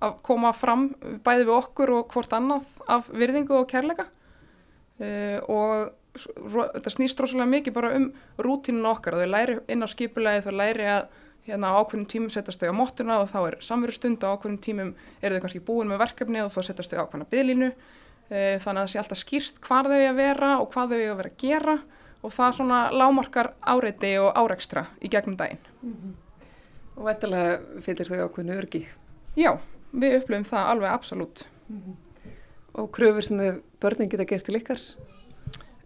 að koma fram bæði við okkur og hvort annað af virðingu og kærleika. Uh, og þetta snýst rosalega mikið bara um rútínun okkar þau læri inn á skipulegi, þau læri að hérna, á ákveðnum tímum setjast þau á móttuna og þá er samverustund og á ákveðnum tímum eru þau kannski búin með verkefni og þá setjast þau á ákveðna byðlínu uh, þannig að það sé alltaf skýrt hvað þau að vera og hvað þau að vera að gera og það svona lámarkar áreiti og áreikstra í gegnum daginn. Mm -hmm. Og vettilega fyllir þau ákveðinu örgi? Já, við upplöfum það alveg absolutt. Mm -hmm. Og kröfur sem þau börnin geta gert til ykkar?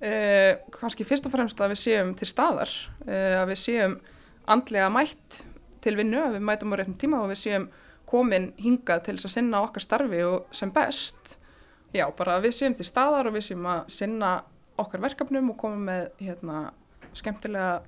Eh, Kanski fyrst og fremst að við séum til staðar, eh, að við séum andlega mætt til vinnu, að við mætum á réttum tíma og við séum komin hingað til þess að sinna okkar starfi og sem best. Já, bara við séum til staðar og við séum að sinna okkar verkefnum og komum með hérna, skemmtilega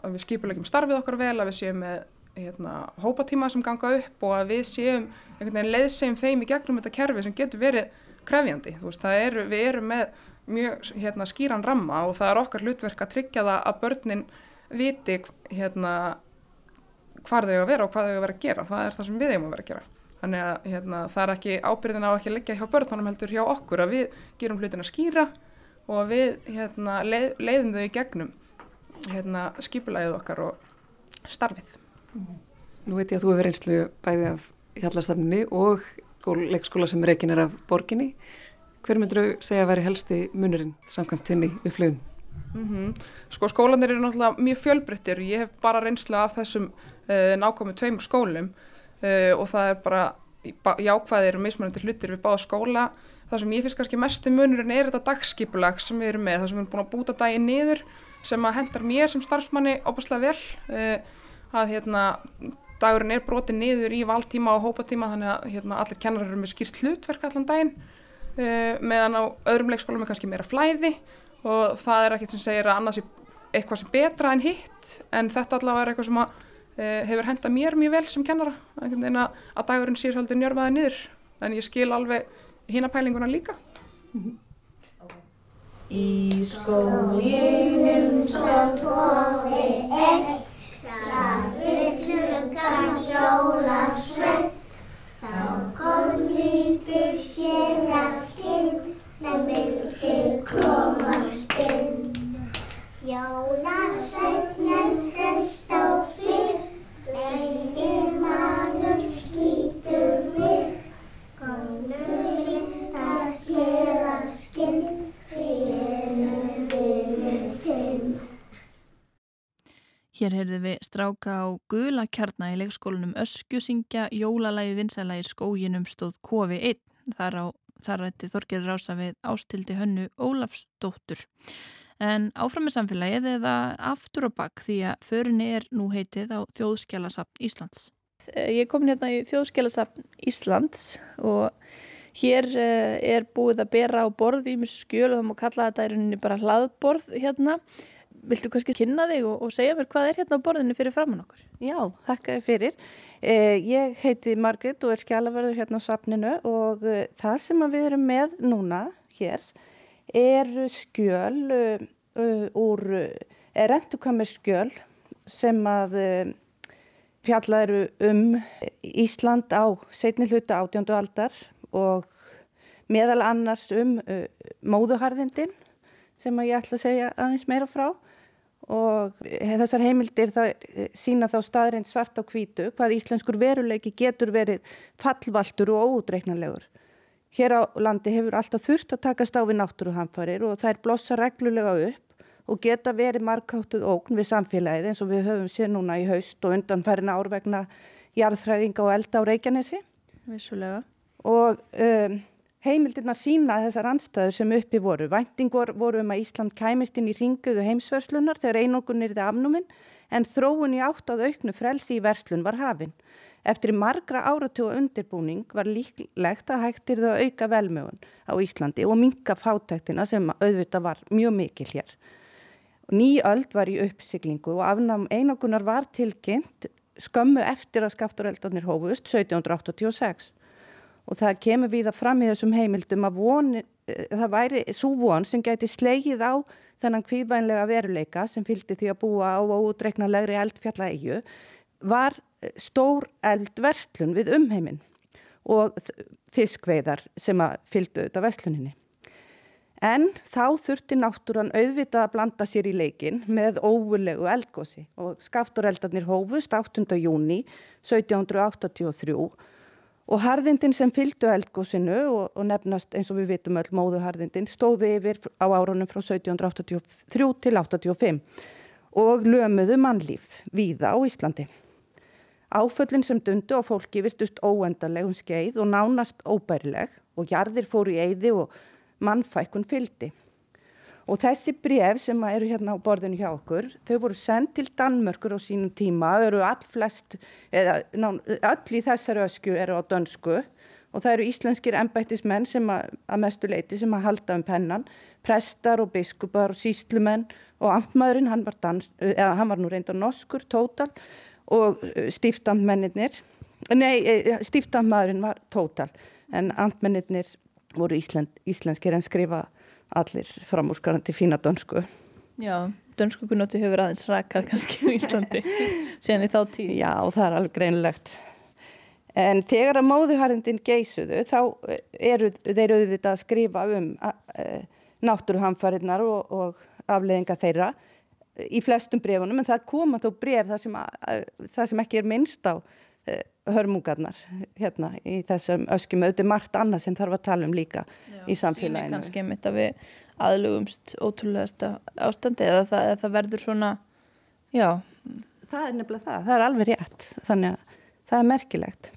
að við skipulegjum starfið okkar vel, að við séum með hérna, hópatíma sem ganga upp og að við séum leiðsegjum þeim í gegnum þetta kerfi sem getur verið krefjandi. Veist, er, við erum með mjög hérna, skýran ramma og það er okkar hlutverk að tryggja það að börnin viti hérna, hvar þau að vera og hvað þau að vera að gera. Það er það sem við eigum að vera að gera. Þannig að hérna, það er ekki ábyrðin á ekki að leggja hjá börnunum heldur hjá okkur að við gerum hlutin að skýra og að við hérna, leið, leiðum þau í gegnum hérna, skipulæðið okkar og starfið. Nú veit ég að þú hefur einslu bæði af hjallastafninni og leikskóla sem reikin er af borginni. Hver myndur þú segja að veri helsti munurinn samkvæmt þinni upplifun? Mm -hmm. Sko skólanir eru náttúrulega mjög fjölbryttir. Ég hef bara reynslu af þessum uh, nákvæmum tveimur skólum uh, og það er bara jákvæðir og mismunandi hlutir við báða skóla. Það sem ég finnst kannski mestu munurinn er þetta dagskipulag sem við erum með. Það sem við erum búin að búta daginn niður sem að hendar mér sem starfsmanni óbúslega vel. Uh, að hérna, dagurinn er brotið niður í valdtíma og hópatíma þannig að hérna, allir kennar eru með skýrt hlutverk allan daginn uh, meðan á öðrum leikskólum er kannski meira flæði og það er ekkert sem segir að annars er eitthvað sem betra en hitt en þetta allavega er eitthvað sem að, hefur henda mér mjög vel sem kennara. Að, að dagurinn sér svolítið njörfaði niður. En ég skil alveg hína pælinguna líka. Í skólinum stóð tófi enn Hlaðið klukkan jólasveit, þá kom lítið hérastinn sem vildi komast inn. Jólasveitnum Hér heyrðum við stráka á gula kjarna í leikskólanum Öskju syngja jólalægi vinsælægi skóginum stóð KV1. Þar, á, þar rætti Þorgir Rása við ástildi hönnu Ólafsdóttur. En áfram með samfélagið eða aftur og bakk því að förinni er nú heitið á Þjóðskjálasapn Íslands. Ég kom hérna í Þjóðskjálasapn Íslands og Hér uh, er búið að bera á borð í mjög skjöl og það má kalla þetta í rauninni bara hlaðborð hérna. Viltu kannski kynna þig og, og segja mér hvað er hérna á borðinu fyrir framann okkur? Já, þakka þér fyrir. Eh, ég heiti Margrit og er skjálaverður hérna á safninu og eh, það sem við erum með núna hér er skjöl uh, úr, er endukamir skjöl sem að uh, fjallað eru um Ísland á setni hluta átjöndu aldar og meðal annars um uh, móðuharðindin sem ég ætla að segja aðeins meira frá og þessar heimildir sína þá staðreint svart á kvítu hvað íslenskur veruleiki getur verið fallvaltur og óutreiknanlegur. Hér á landi hefur alltaf þurft að takast á við náttúruhamfarir og er blossa reglulega upp og geta verið markáttuð ógn við samfélagið eins og við höfum sér núna í haust og undanfærin árvegna jarðhræringa og elda á Reykjanesi. Vissulega. Og um, Heimildirna sína þessar anstæður sem uppi voru. Væntingur voru um að Ísland kæmist inn í ringuðu heimsverslunar þegar einokun er það afnúmin en þróun í átt að auknu frelsi í verslun var hafinn. Eftir margra áratúa undirbúning var líklegt að hægtir það að auka velmögun á Íslandi og minka fátæktina sem auðvitað var mjög mikil hér. Ný öld var í uppsiglingu og afnám einokunar var tilkynnt skömmu eftir að skaftureldarnir hófust 1786 og það kemur við að fram í þessum heimildum að von, eh, það væri svo von sem gæti slegið á þennan kvíðvænlega veruleika sem fylgdi því að búa á ódreiknalegri eldfjallægju var eh, stór eldverslun við umheiminn og fiskveiðar sem að fylgdu auðvitað versluninni. En þá þurfti náttúran auðvitað að blanda sér í leikin með óvulegu eldgósi og skaftureldarnir hófust 8. júni 1783 Og harðindin sem fylgdu eldgósinu og, og nefnast eins og við vitum öll móðuharðindin stóði yfir á árunum frá 1783 til 85 og lömuðu mannlíf víða á Íslandi. Áföllin sem dundu á fólki virtust óendarlegum skeið og nánast óbærileg og jarðir fóru í eyði og mannfækkun fyldi. Og þessi bref sem eru hérna á borðinu hjá okkur, þau voru sendt til Danmörkur á sínum tíma, eru all flest, eða ná, öll í þessari ösku eru á dönsku. Og það eru íslenskir ennbættismenn sem að, að mestu leiti sem að halda um pennan, prestar og biskupar og síslumenn og amtmaðurinn, hann var, dans, eða, hann var nú reynda norskur, tótal og stíftandmennir, nei, stíftandmaðurinn var tótal en amtmennir voru íslensk, íslenskir en skrifa allir framúrskarandi fína dönsku. Já, dönsku kunnóttu hefur aðeins rakað kannski í Íslandi <laughs> síðan í þá tíð. Já, það er alveg greinlegt. En þegar að móðuharðindin geysuðu þá eru þeir auðvitað að skrifa um uh, náttúruhamfarinnar og, og afleðinga þeirra í flestum brefunum en það koma þó bref þar sem, sem ekki er minnst á hörmungarnar hérna í þessum öskjum auðvitað margt annað sem þarf að tala um líka Já, í samfélaginu. Sýnir kannski mitt að við aðlugumst ótrúlega ástandi eða það, eða það verður svona, já. Það er nefnilega það, það er alveg rétt, þannig að það er merkilegt.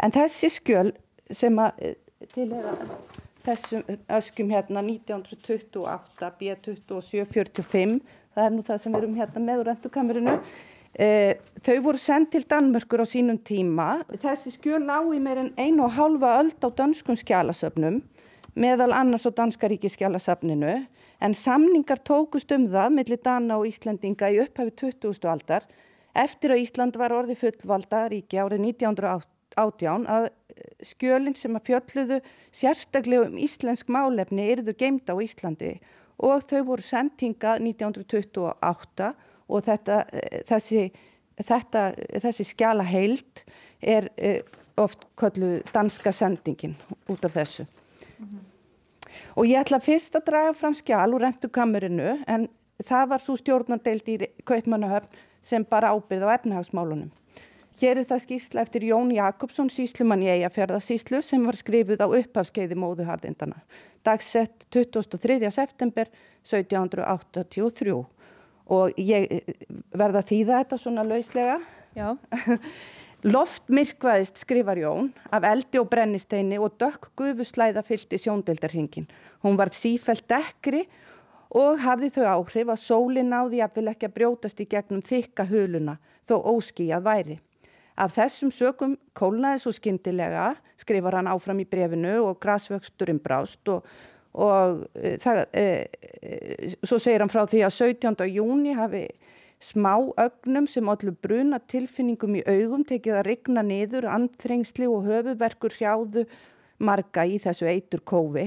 En þessi skjöl sem að eh, tilhera þessum öskjum hérna 1928, B2745, það er nú það sem við erum hérna með úr endukamerinu, E, þau voru sendt til Danmörkur á sínum tíma. Þessi skjöl á í meir en einu og halva öld á danskum skjálasöfnum meðal annars á Danskaríki skjálasöfninu en samningar tókust um það millir Dana og Íslandinga í upphafi 20. aldar eftir að Ísland var orði fullvalda ríki árið 1918 að skjölinn sem að fjölluðu sérstaklega um íslensk málefni yrðu geimda á Íslandi og þau voru sendinga 1928 og þetta, þessi, þetta, þessi skjala heild er eh, oft kallu danska sendingin út af þessu. Mm -hmm. Og ég ætla fyrst að draga fram skjál úr rentukamurinu en það var svo stjórnandeild í Kaupmannahöfn sem bara ábyrð á efnahagsmálunum. Hér er það skýrsla eftir Jón Jakobsson, síslumann í Eyjafjörðarsíslu sem var skrifið á upphafskeiði móðuhardindana. Dagsett 23. september 1783 og ég eh, verða að þýða þetta svona lauslega. <laughs> Loft myrkvaðist skrifar Jón af eldi og brennisteini og dökk gufuslæða fyllt í sjóndeldarhingin. Hún var sífælt dekkri og hafði þau áhrif að sólin náði að vil ekki að brjótast í gegnum þykka huluna þó óskíjað væri. Af þessum sökum kólnaði svo skindilega skrifar hann áfram í brefinu og grasvöxturinn brást og, og e, það, e, e, svo segir hann frá því að 17. júni hafi smá ögnum sem allir bruna tilfinningum í augum tekið að rigna niður, andþrengsli og höfuverkur hrjáðu marga í þessu eitur kófi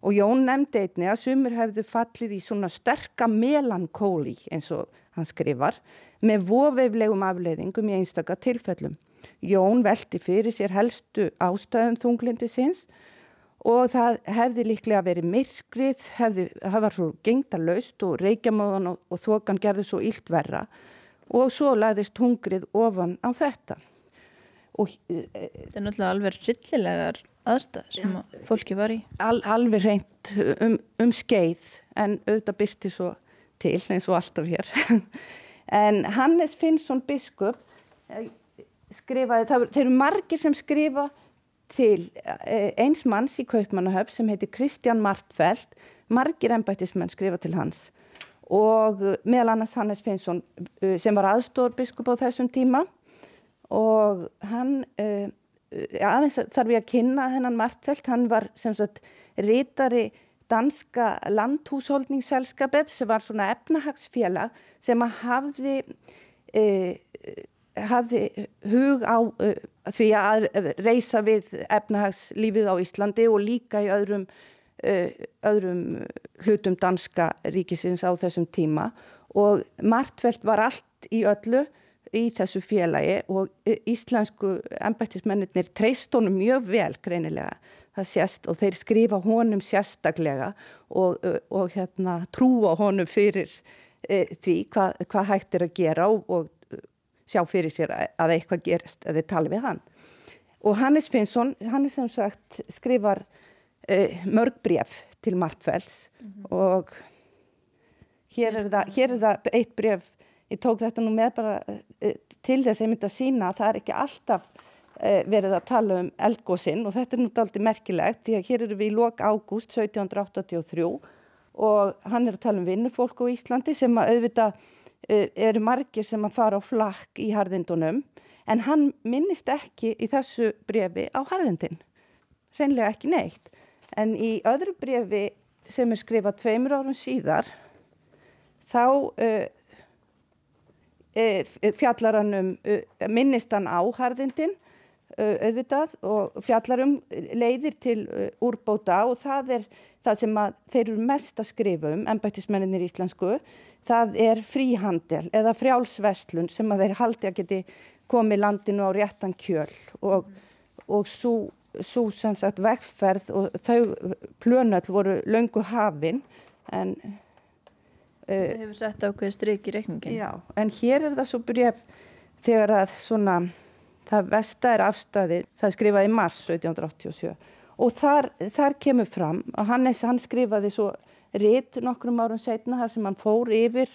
og Jón nefndi einni að sumur hefðu fallið í svona sterka melankóli eins og hann skrifar með voveiflegum afleiðingum í einstaka tilfellum. Jón velti fyrir sér helstu ástöðum þunglindi sinns og það hefði líklega verið myrkrið, hefði, það var svo gengdalaust og reykjamóðan og, og þokan gerði svo illt verra og svo læðist hungrið ofan á þetta. Og, e, það er náttúrulega alveg rillilegar aðstæð sem ja, fólki var í. Al, alveg reynd um, um skeið en auðvitað byrti svo til eins og alltaf hér. <laughs> en Hannes Finnsson biskup e, skrifaði, það, þeir eru margir sem skrifa til eh, eins manns í Kaupmannahöf sem heitir Kristján Martfeldt, margir ennbættismenn skrifa til hans. Og eh, meðal annars Hannes Finnsson eh, sem var aðstórbiskup á þessum tíma. Og hann, aðeins þarf ég að kynna þennan Martfeldt, hann var sem sagt rítari danska landhúsholdningsselskapet sem var svona efnahagsfélag sem að hafði hafði hug á uh, því að reysa við efnahagslífið á Íslandi og líka í öðrum, uh, öðrum hlutum danska ríkisins á þessum tíma. Og Martveld var allt í öllu í þessu félagi og íslensku ennbættismennir treyst honum mjög vel greinilega. Sést og þeir skrifa honum sérstaklega og, og hérna trúa honum fyrir e, því hvað, hvað hægt er að gera og, og sjá fyrir sér að eitthvað gerist að þið tala við hann. Og Hannes Finnsson, hann er sem sagt skrifar uh, mörg bref til Martfells mm -hmm. og hér er, það, hér er það eitt bref, ég tók þetta nú með bara uh, til þess að ég myndi að sína að það er ekki alltaf uh, verið að tala um eldgóðsinn og þetta er nú aldrei merkilegt því að hér eru við í lok ágúst 1783 og hann er að tala um vinnufólk á Íslandi sem að auðvita Eh, eru margir sem að fara á flakk í harðindunum en hann minnist ekki í þessu brefi á harðindin. Reynlega ekki neitt. En í öðru brefi sem er skrifað tveimur árum síðar þá uh, fjallar hann um uh, minnist hann á harðindin auðvitað og fjallar um leiðir til úrbóta og það er það sem þeir eru mest að skrifa um ennbættismenninir íslensku. Það er fríhandel eða frjálsvestlun sem að þeir haldi að geti komið landinu á réttan kjöl og, og svo sem sagt vegferð og þau plönöll voru löngu hafin en Það hefur sett ákveð stryk í reikningin Já, en hér er það svo bref þegar að svona það vesta er afstæði, það skrifaði í mars 1787 og þar, þar kemur fram að Hannes hann skrifaði svo rétt nokkrum árum setna þar sem hann fór yfir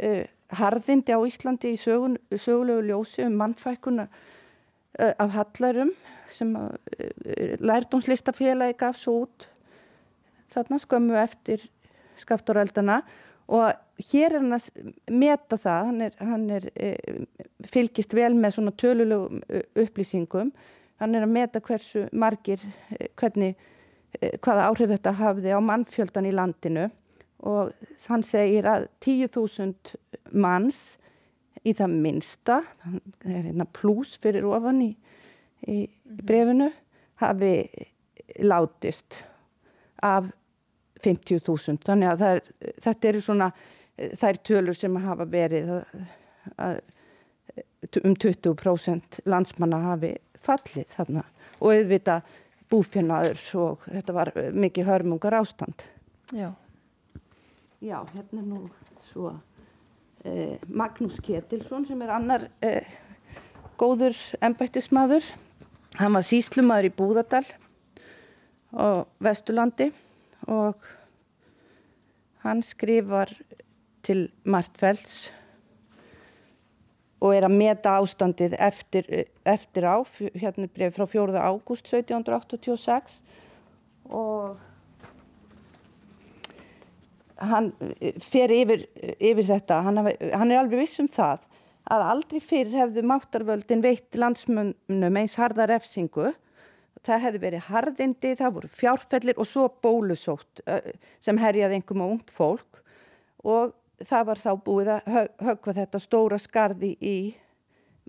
uh, harðindi á Íslandi í sögun, sögulegu ljósi um mannfækkuna uh, af Hallarum sem uh, lærdomslistafélagi gaf svo út þarna skömmu eftir skafturöldana og hér er hann að meta það, hann, er, hann er, fylgist vel með svona tölulegu upplýsingum, hann er að meta hversu margir, hvernig Eh, hvaða áhrif þetta hafði á mannfjöldan í landinu og hann segir að 10.000 manns í það minsta, það er hérna pluss fyrir ofan í, í mhm. brefinu, hafi látist af 50.000. Þannig að er, þetta eru svona, þær tölur sem hafa verið að, um 20% landsmanna hafi fallið þarna og auðvitað búfjörnaður og þetta var mikið hörmungar ástand. Já. Já, hérna nú svo eh, Magnús Ketilsson sem er annar eh, góður ennbættismadur. Hann var síslumadur í Búðardal og Vestulandi og hann skrifar til Martfelds og er að meta ástandið eftir, eftir á, hérna er bref frá 4. ágúst 1786 og hann fer yfir, yfir þetta, hann, hann er alveg viss um það að aldrei fyrr hefðu máttarvöldin veitt landsmönnum eins harða refsingu það hefði verið harðindi, það voru fjárfellir og svo bólusótt sem herjaði einhverjum á ungt fólk og það var þá búið að högva þetta stóra skarði í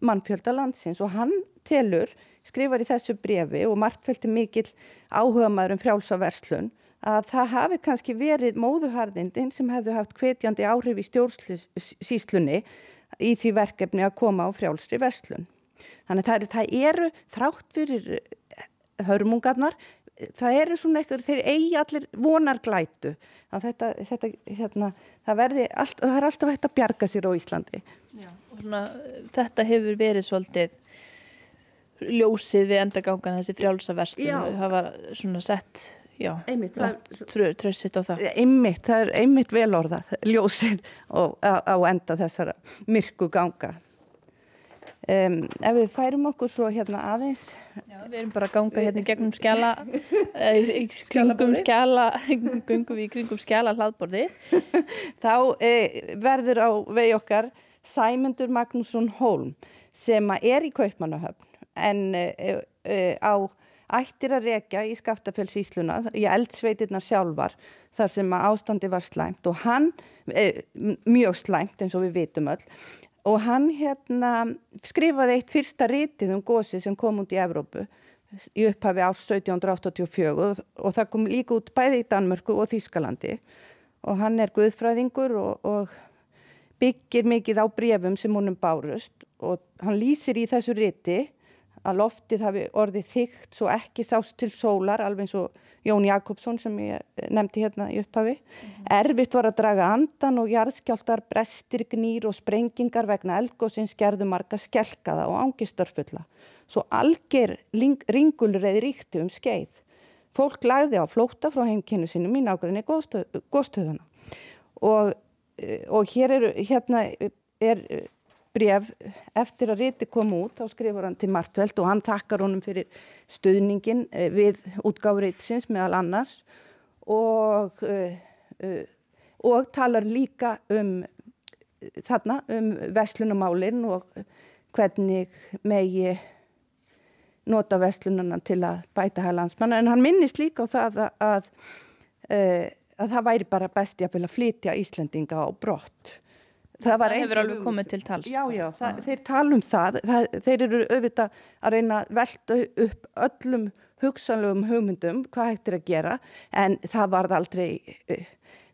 mannfjölda landsins og hann telur, skrifar í þessu brefi og margtveldi mikil áhuga maður um frjálsaverslun að það hafi kannski verið móðuharðindin sem hefðu haft hvetjandi áhrif í stjórnsíslunni í því verkefni að koma á frjálsri verslun. Þannig að það, það eru þrátt fyrir hörmungarnar það eru svona eitthvað, þeir eigi allir vonar glætu þetta, þetta, hérna, það, verði, allt, það er alltaf hægt að bjarga sér á Íslandi. Já, svona, Þetta hefur verið svolítið ljósið við endagangan þessi frjálsaverslun það var svona sett tröðsitt á það. Einmitt, það er einmitt velorðað ljósið á, á enda þessara myrku ganga Um, ef við færum okkur svo hérna aðeins. Já, við erum bara að ganga hérna gegnum skjala <laughs> í kringum skjala gungum við í kringum skjala hlaðborði <laughs> þá eh, verður á vegi okkar Sæmundur Magnússon Holm sem er í Kaupmannahöfn en eh, eh, á ættir að rekja í Skaftafellsísluna í eldsveitirnar sjálfar þar sem að ástandi var slæmt og hann eh, mjög slæmt eins og við vitum öll og hann hérna skrifaði eitt fyrsta rítið um gósi sem kom út í Evrópu í upphafi árs 1784 og, og það kom líka út bæði í Danmörku og Þýskalandi. Og hann er guðfræðingur og, og byggir mikið á brefum sem honum bárust og hann lýsir í þessu ríti að loftið hafi orðið þygt svo ekki sást til sólar alveg eins og Jón Jakobsson sem ég nefndi hérna í upphafi. Mm -hmm. Erfitt var að draga andan og jarðskjáltar, brestir, gnýr og sprengingar vegna eldgóðsins gerðu marga skelkaða og ángistarfulla. Svo alger ringulreið ríkti um skeið. Fólk lagði á flóta frá heimkynnu sinu mín ákveðinni góðstöðuna. Og, eh, og hér er, hérna er bref eftir að riti kom út þá skrifur hann til Martveld og hann takkar honum fyrir stuðningin eh, við útgáfuritsins meðal annars og, uh, uh, og talar líka um þarna um vestlunumálinn og hvernig megi nota vestlununa til að bæta hæg landsmanna. En hann minnist líka á það að, að, að það væri bara besti að flytja Íslandinga á brott það, það hefur alveg komið til tals já, já, það, þeir tala um það. það þeir eru auðvitað að reyna að velta upp öllum hugsanlegum hugmyndum hvað hægt er að gera en það var aldrei uh,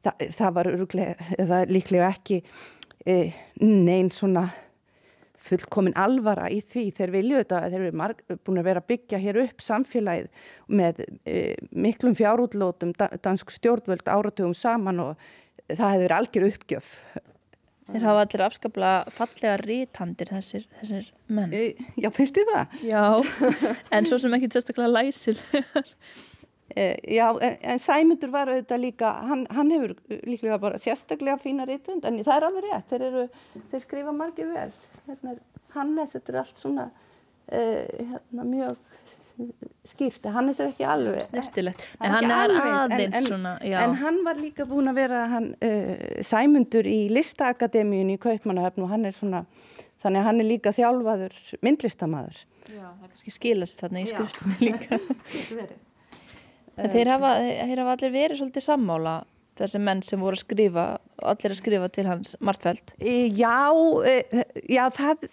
það, var öruglega, líklega ekki uh, neyn svona fullkomin alvara í því. Þeir vilju þetta, þeir eru marg, búin að vera að byggja hér upp samfélagið með uh, miklum fjárútlótum dansk stjórnvöld áratugum saman og það hefur algjör uppgjöf Þeir hafa allir afskaplega fallega rítandir þessir, þessir menn. Já, finnst þið það? Já, en svo sem ekki sérstaklega læsil. e, já, en Sæmundur var auðvitað líka, hann, hann hefur líklega bara sérstaklega fína rítund, en það er alveg rétt, þeir, eru, þeir skrifa margir vel. Hérna, Hannes, þetta er allt svona e, hérna, mjög skýrt, Hannes er ekki alveg snirtilegt, en hann er aðeins en, svona, en hann var líka búin að vera hann, uh, sæmundur í listaakademíun í Kaupmannahöfn og hann er svona þannig að hann er líka þjálfaður myndlistamæður Já, það kannski skila sér þarna í skriftunni líka. <laughs> En þeir hafa, þeir hafa allir verið svolítið sammála þessi menn sem voru að skrifa allir að skrifa til hans Martfeld? Já, e, já það,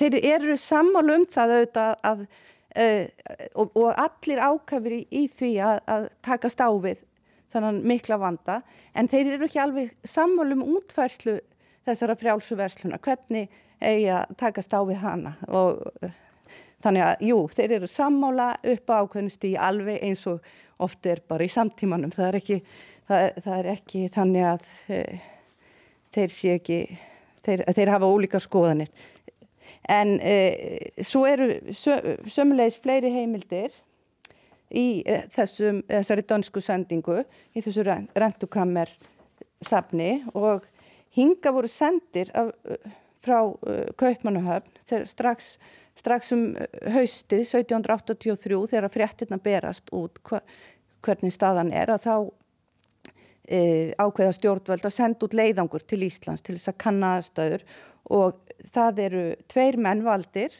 þeir eru sammála um það auðvitað að Uh, og, og allir ákafir í, í því að, að taka stáfið þannig mikla vanda. En þeir eru ekki alveg sammálum útfærslu þessara frjálsuversluna hvernig eigi að taka stáfið hana? Og uh, þannig að jú, þeir eru sammála upp á ákveðnusti alveg eins og oft er bara í samtímanum. Það er ekki, það er, það er ekki þannig að uh, þeir sé ekki þeir, þeir hafa ólíka skoðanir En e, svo eru sömulegis fleiri heimildir í e, þessum, þessari dönsku sendingu, í þessu rentukammer safni. Og hinga voru sendir af, frá uh, Kaupmannahöfn strax, strax um haustið 1783 þegar fréttina berast út hva, hvernig staðan er að þá e, ákveða stjórnvöld að senda út leiðangur til Íslands til þess að kanna aðstöður og það eru tveir menn valdir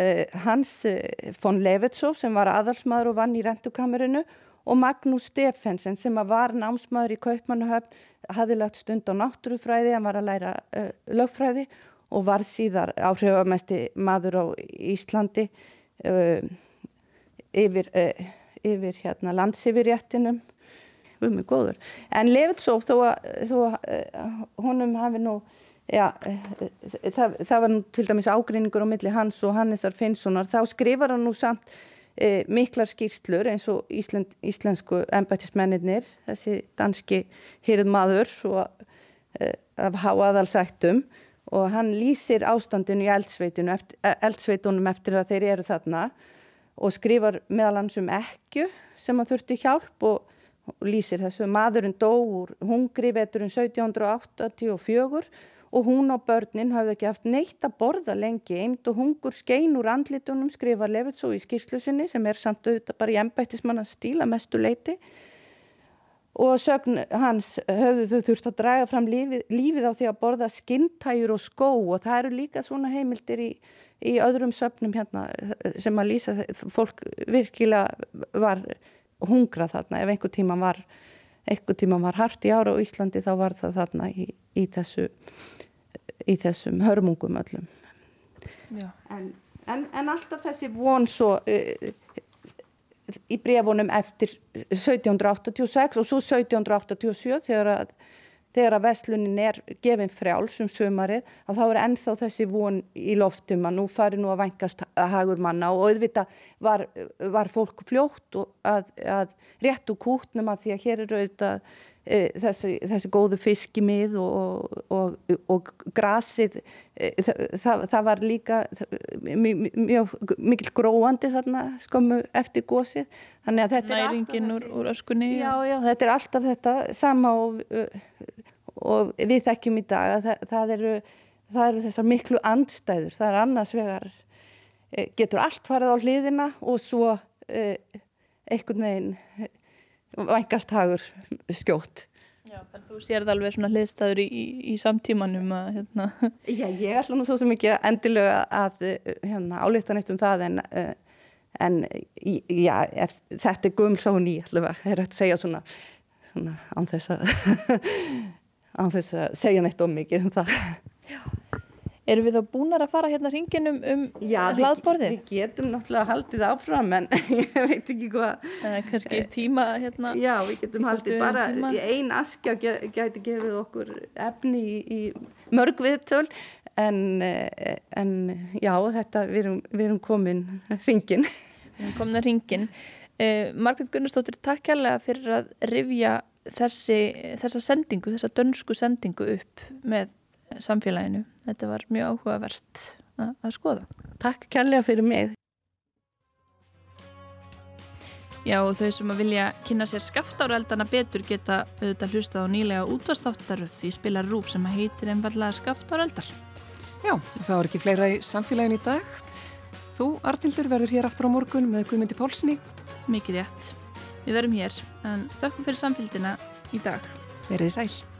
uh, Hans uh, von Levetsov sem var aðalsmaður og vann í rentukamerinu og Magnús Stefensen sem var námsmaður í Kaupmannuhöfn, hafði lagt stund á náttúrufræði, hann var að læra uh, lögfræði og var síðar áhrifamesti maður á Íslandi uh, yfir, uh, yfir hérna, landsifirréttinum um mig góður. En Levitsóf þó að, honum hafi nú, já, uh, það, það var nú til dæmis ágreiningur á milli hans og Hannesar Finnssonar, þá skrifar hann nú samt uh, miklar skýrslur eins og Ísland, íslensku embættismennir, þessi danski hýrð maður og af háaðalsættum. Og hann lýsir ástandinu í eldsveitunum eftir að þeir eru þarna og skrifar meðal hans um ekku sem að þurfti hjálp og og lýsir þessu. Maðurinn dó úr hungri veturinn 1784 og hún og börnin hafði ekki haft neitt að borða lengi eind og hungur skein úr andlitunum skrifar Levitsó í skýrslusinni sem er samt auðvitað bara í ennbættismann að stíla mestu leiti og sögn hans höfðu þau þurft að draga fram lífið, lífið á því að borða skintæjur og skó. Og það eru líka svona heimildir í, í öðrum söfnum hérna sem að lýsa fólk virkilega var hungra þarna ef einhver tíma var einhver tíma var hart í ára á Íslandi þá var það þarna í, í þessu í þessum hörmungum öllum. En, en, en alltaf þessi von svo uh, í brefunum eftir 1786 og svo 1787 þegar að þegar að veslunin er gefin frjáls um sömarið að þá er ennþá þessi von í loftum að nú fari nú að vangast hagur manna og auðvitað var, var fólk fljótt að, að réttu kútnum að því að hér eru auðvitað þessi, þessi góðu fiskimið og, og, og grasið e, það, það var líka mjög mikil gróandi þarna skömmu eftir gósið Næringin úr, úr öskunni Já, já, þetta er alltaf þetta sama og og við þekkjum í dag að það, það, eru, það eru þessar miklu andstæður, það er annars vegar e, getur allt farið á hliðina og svo e, einhvern veginn vangast hagur skjótt. Já, þú sér það alveg svona hliðstæður í, í, í samtímanum að hérna. <laughs> Já, ég ætla nú svo sem ekki endilega að hérna, álita neitt um það en, en já, er, þetta er guml svo ný allavega, það er að segja svona, svona án þess að <laughs> á þess að segja neitt om mikið um það. Já. Erum við þá búinar að fara hérna hringinum um hlaðborðið? Já, við getum náttúrulega haldið áfram en <laughs> ég veit ekki hvað. Það kannski tíma hérna. Já, við getum haldið bara í ein askja gæti gefið okkur efni í, í mörg viðtöl en, en já, þetta, við erum, við erum komin hringin. Við erum komin að hringin. Uh, Margrit Gunnarsdóttir, takk kærlega fyrir að rifja þessi, þessa sendingu, þessa dönsku sendingu upp með samfélaginu. Þetta var mjög áhugavert að, að skoða. Takk kærlega fyrir mig. Já og þau sem að vilja kynna sér skaftáreldana betur geta auðvitað hlustað á nýlega útvastáttaröð því spilar rúf sem að heitir einfallega skaftáreldar. Já, það var ekki fleira í samfélagin í dag. Þú, Artildur, verður hér aftur á morgun með Guðmyndi Pálsni. Mikið rétt. Við verum hér, en þökkum fyrir samfélgina í dag. Verðið sæl.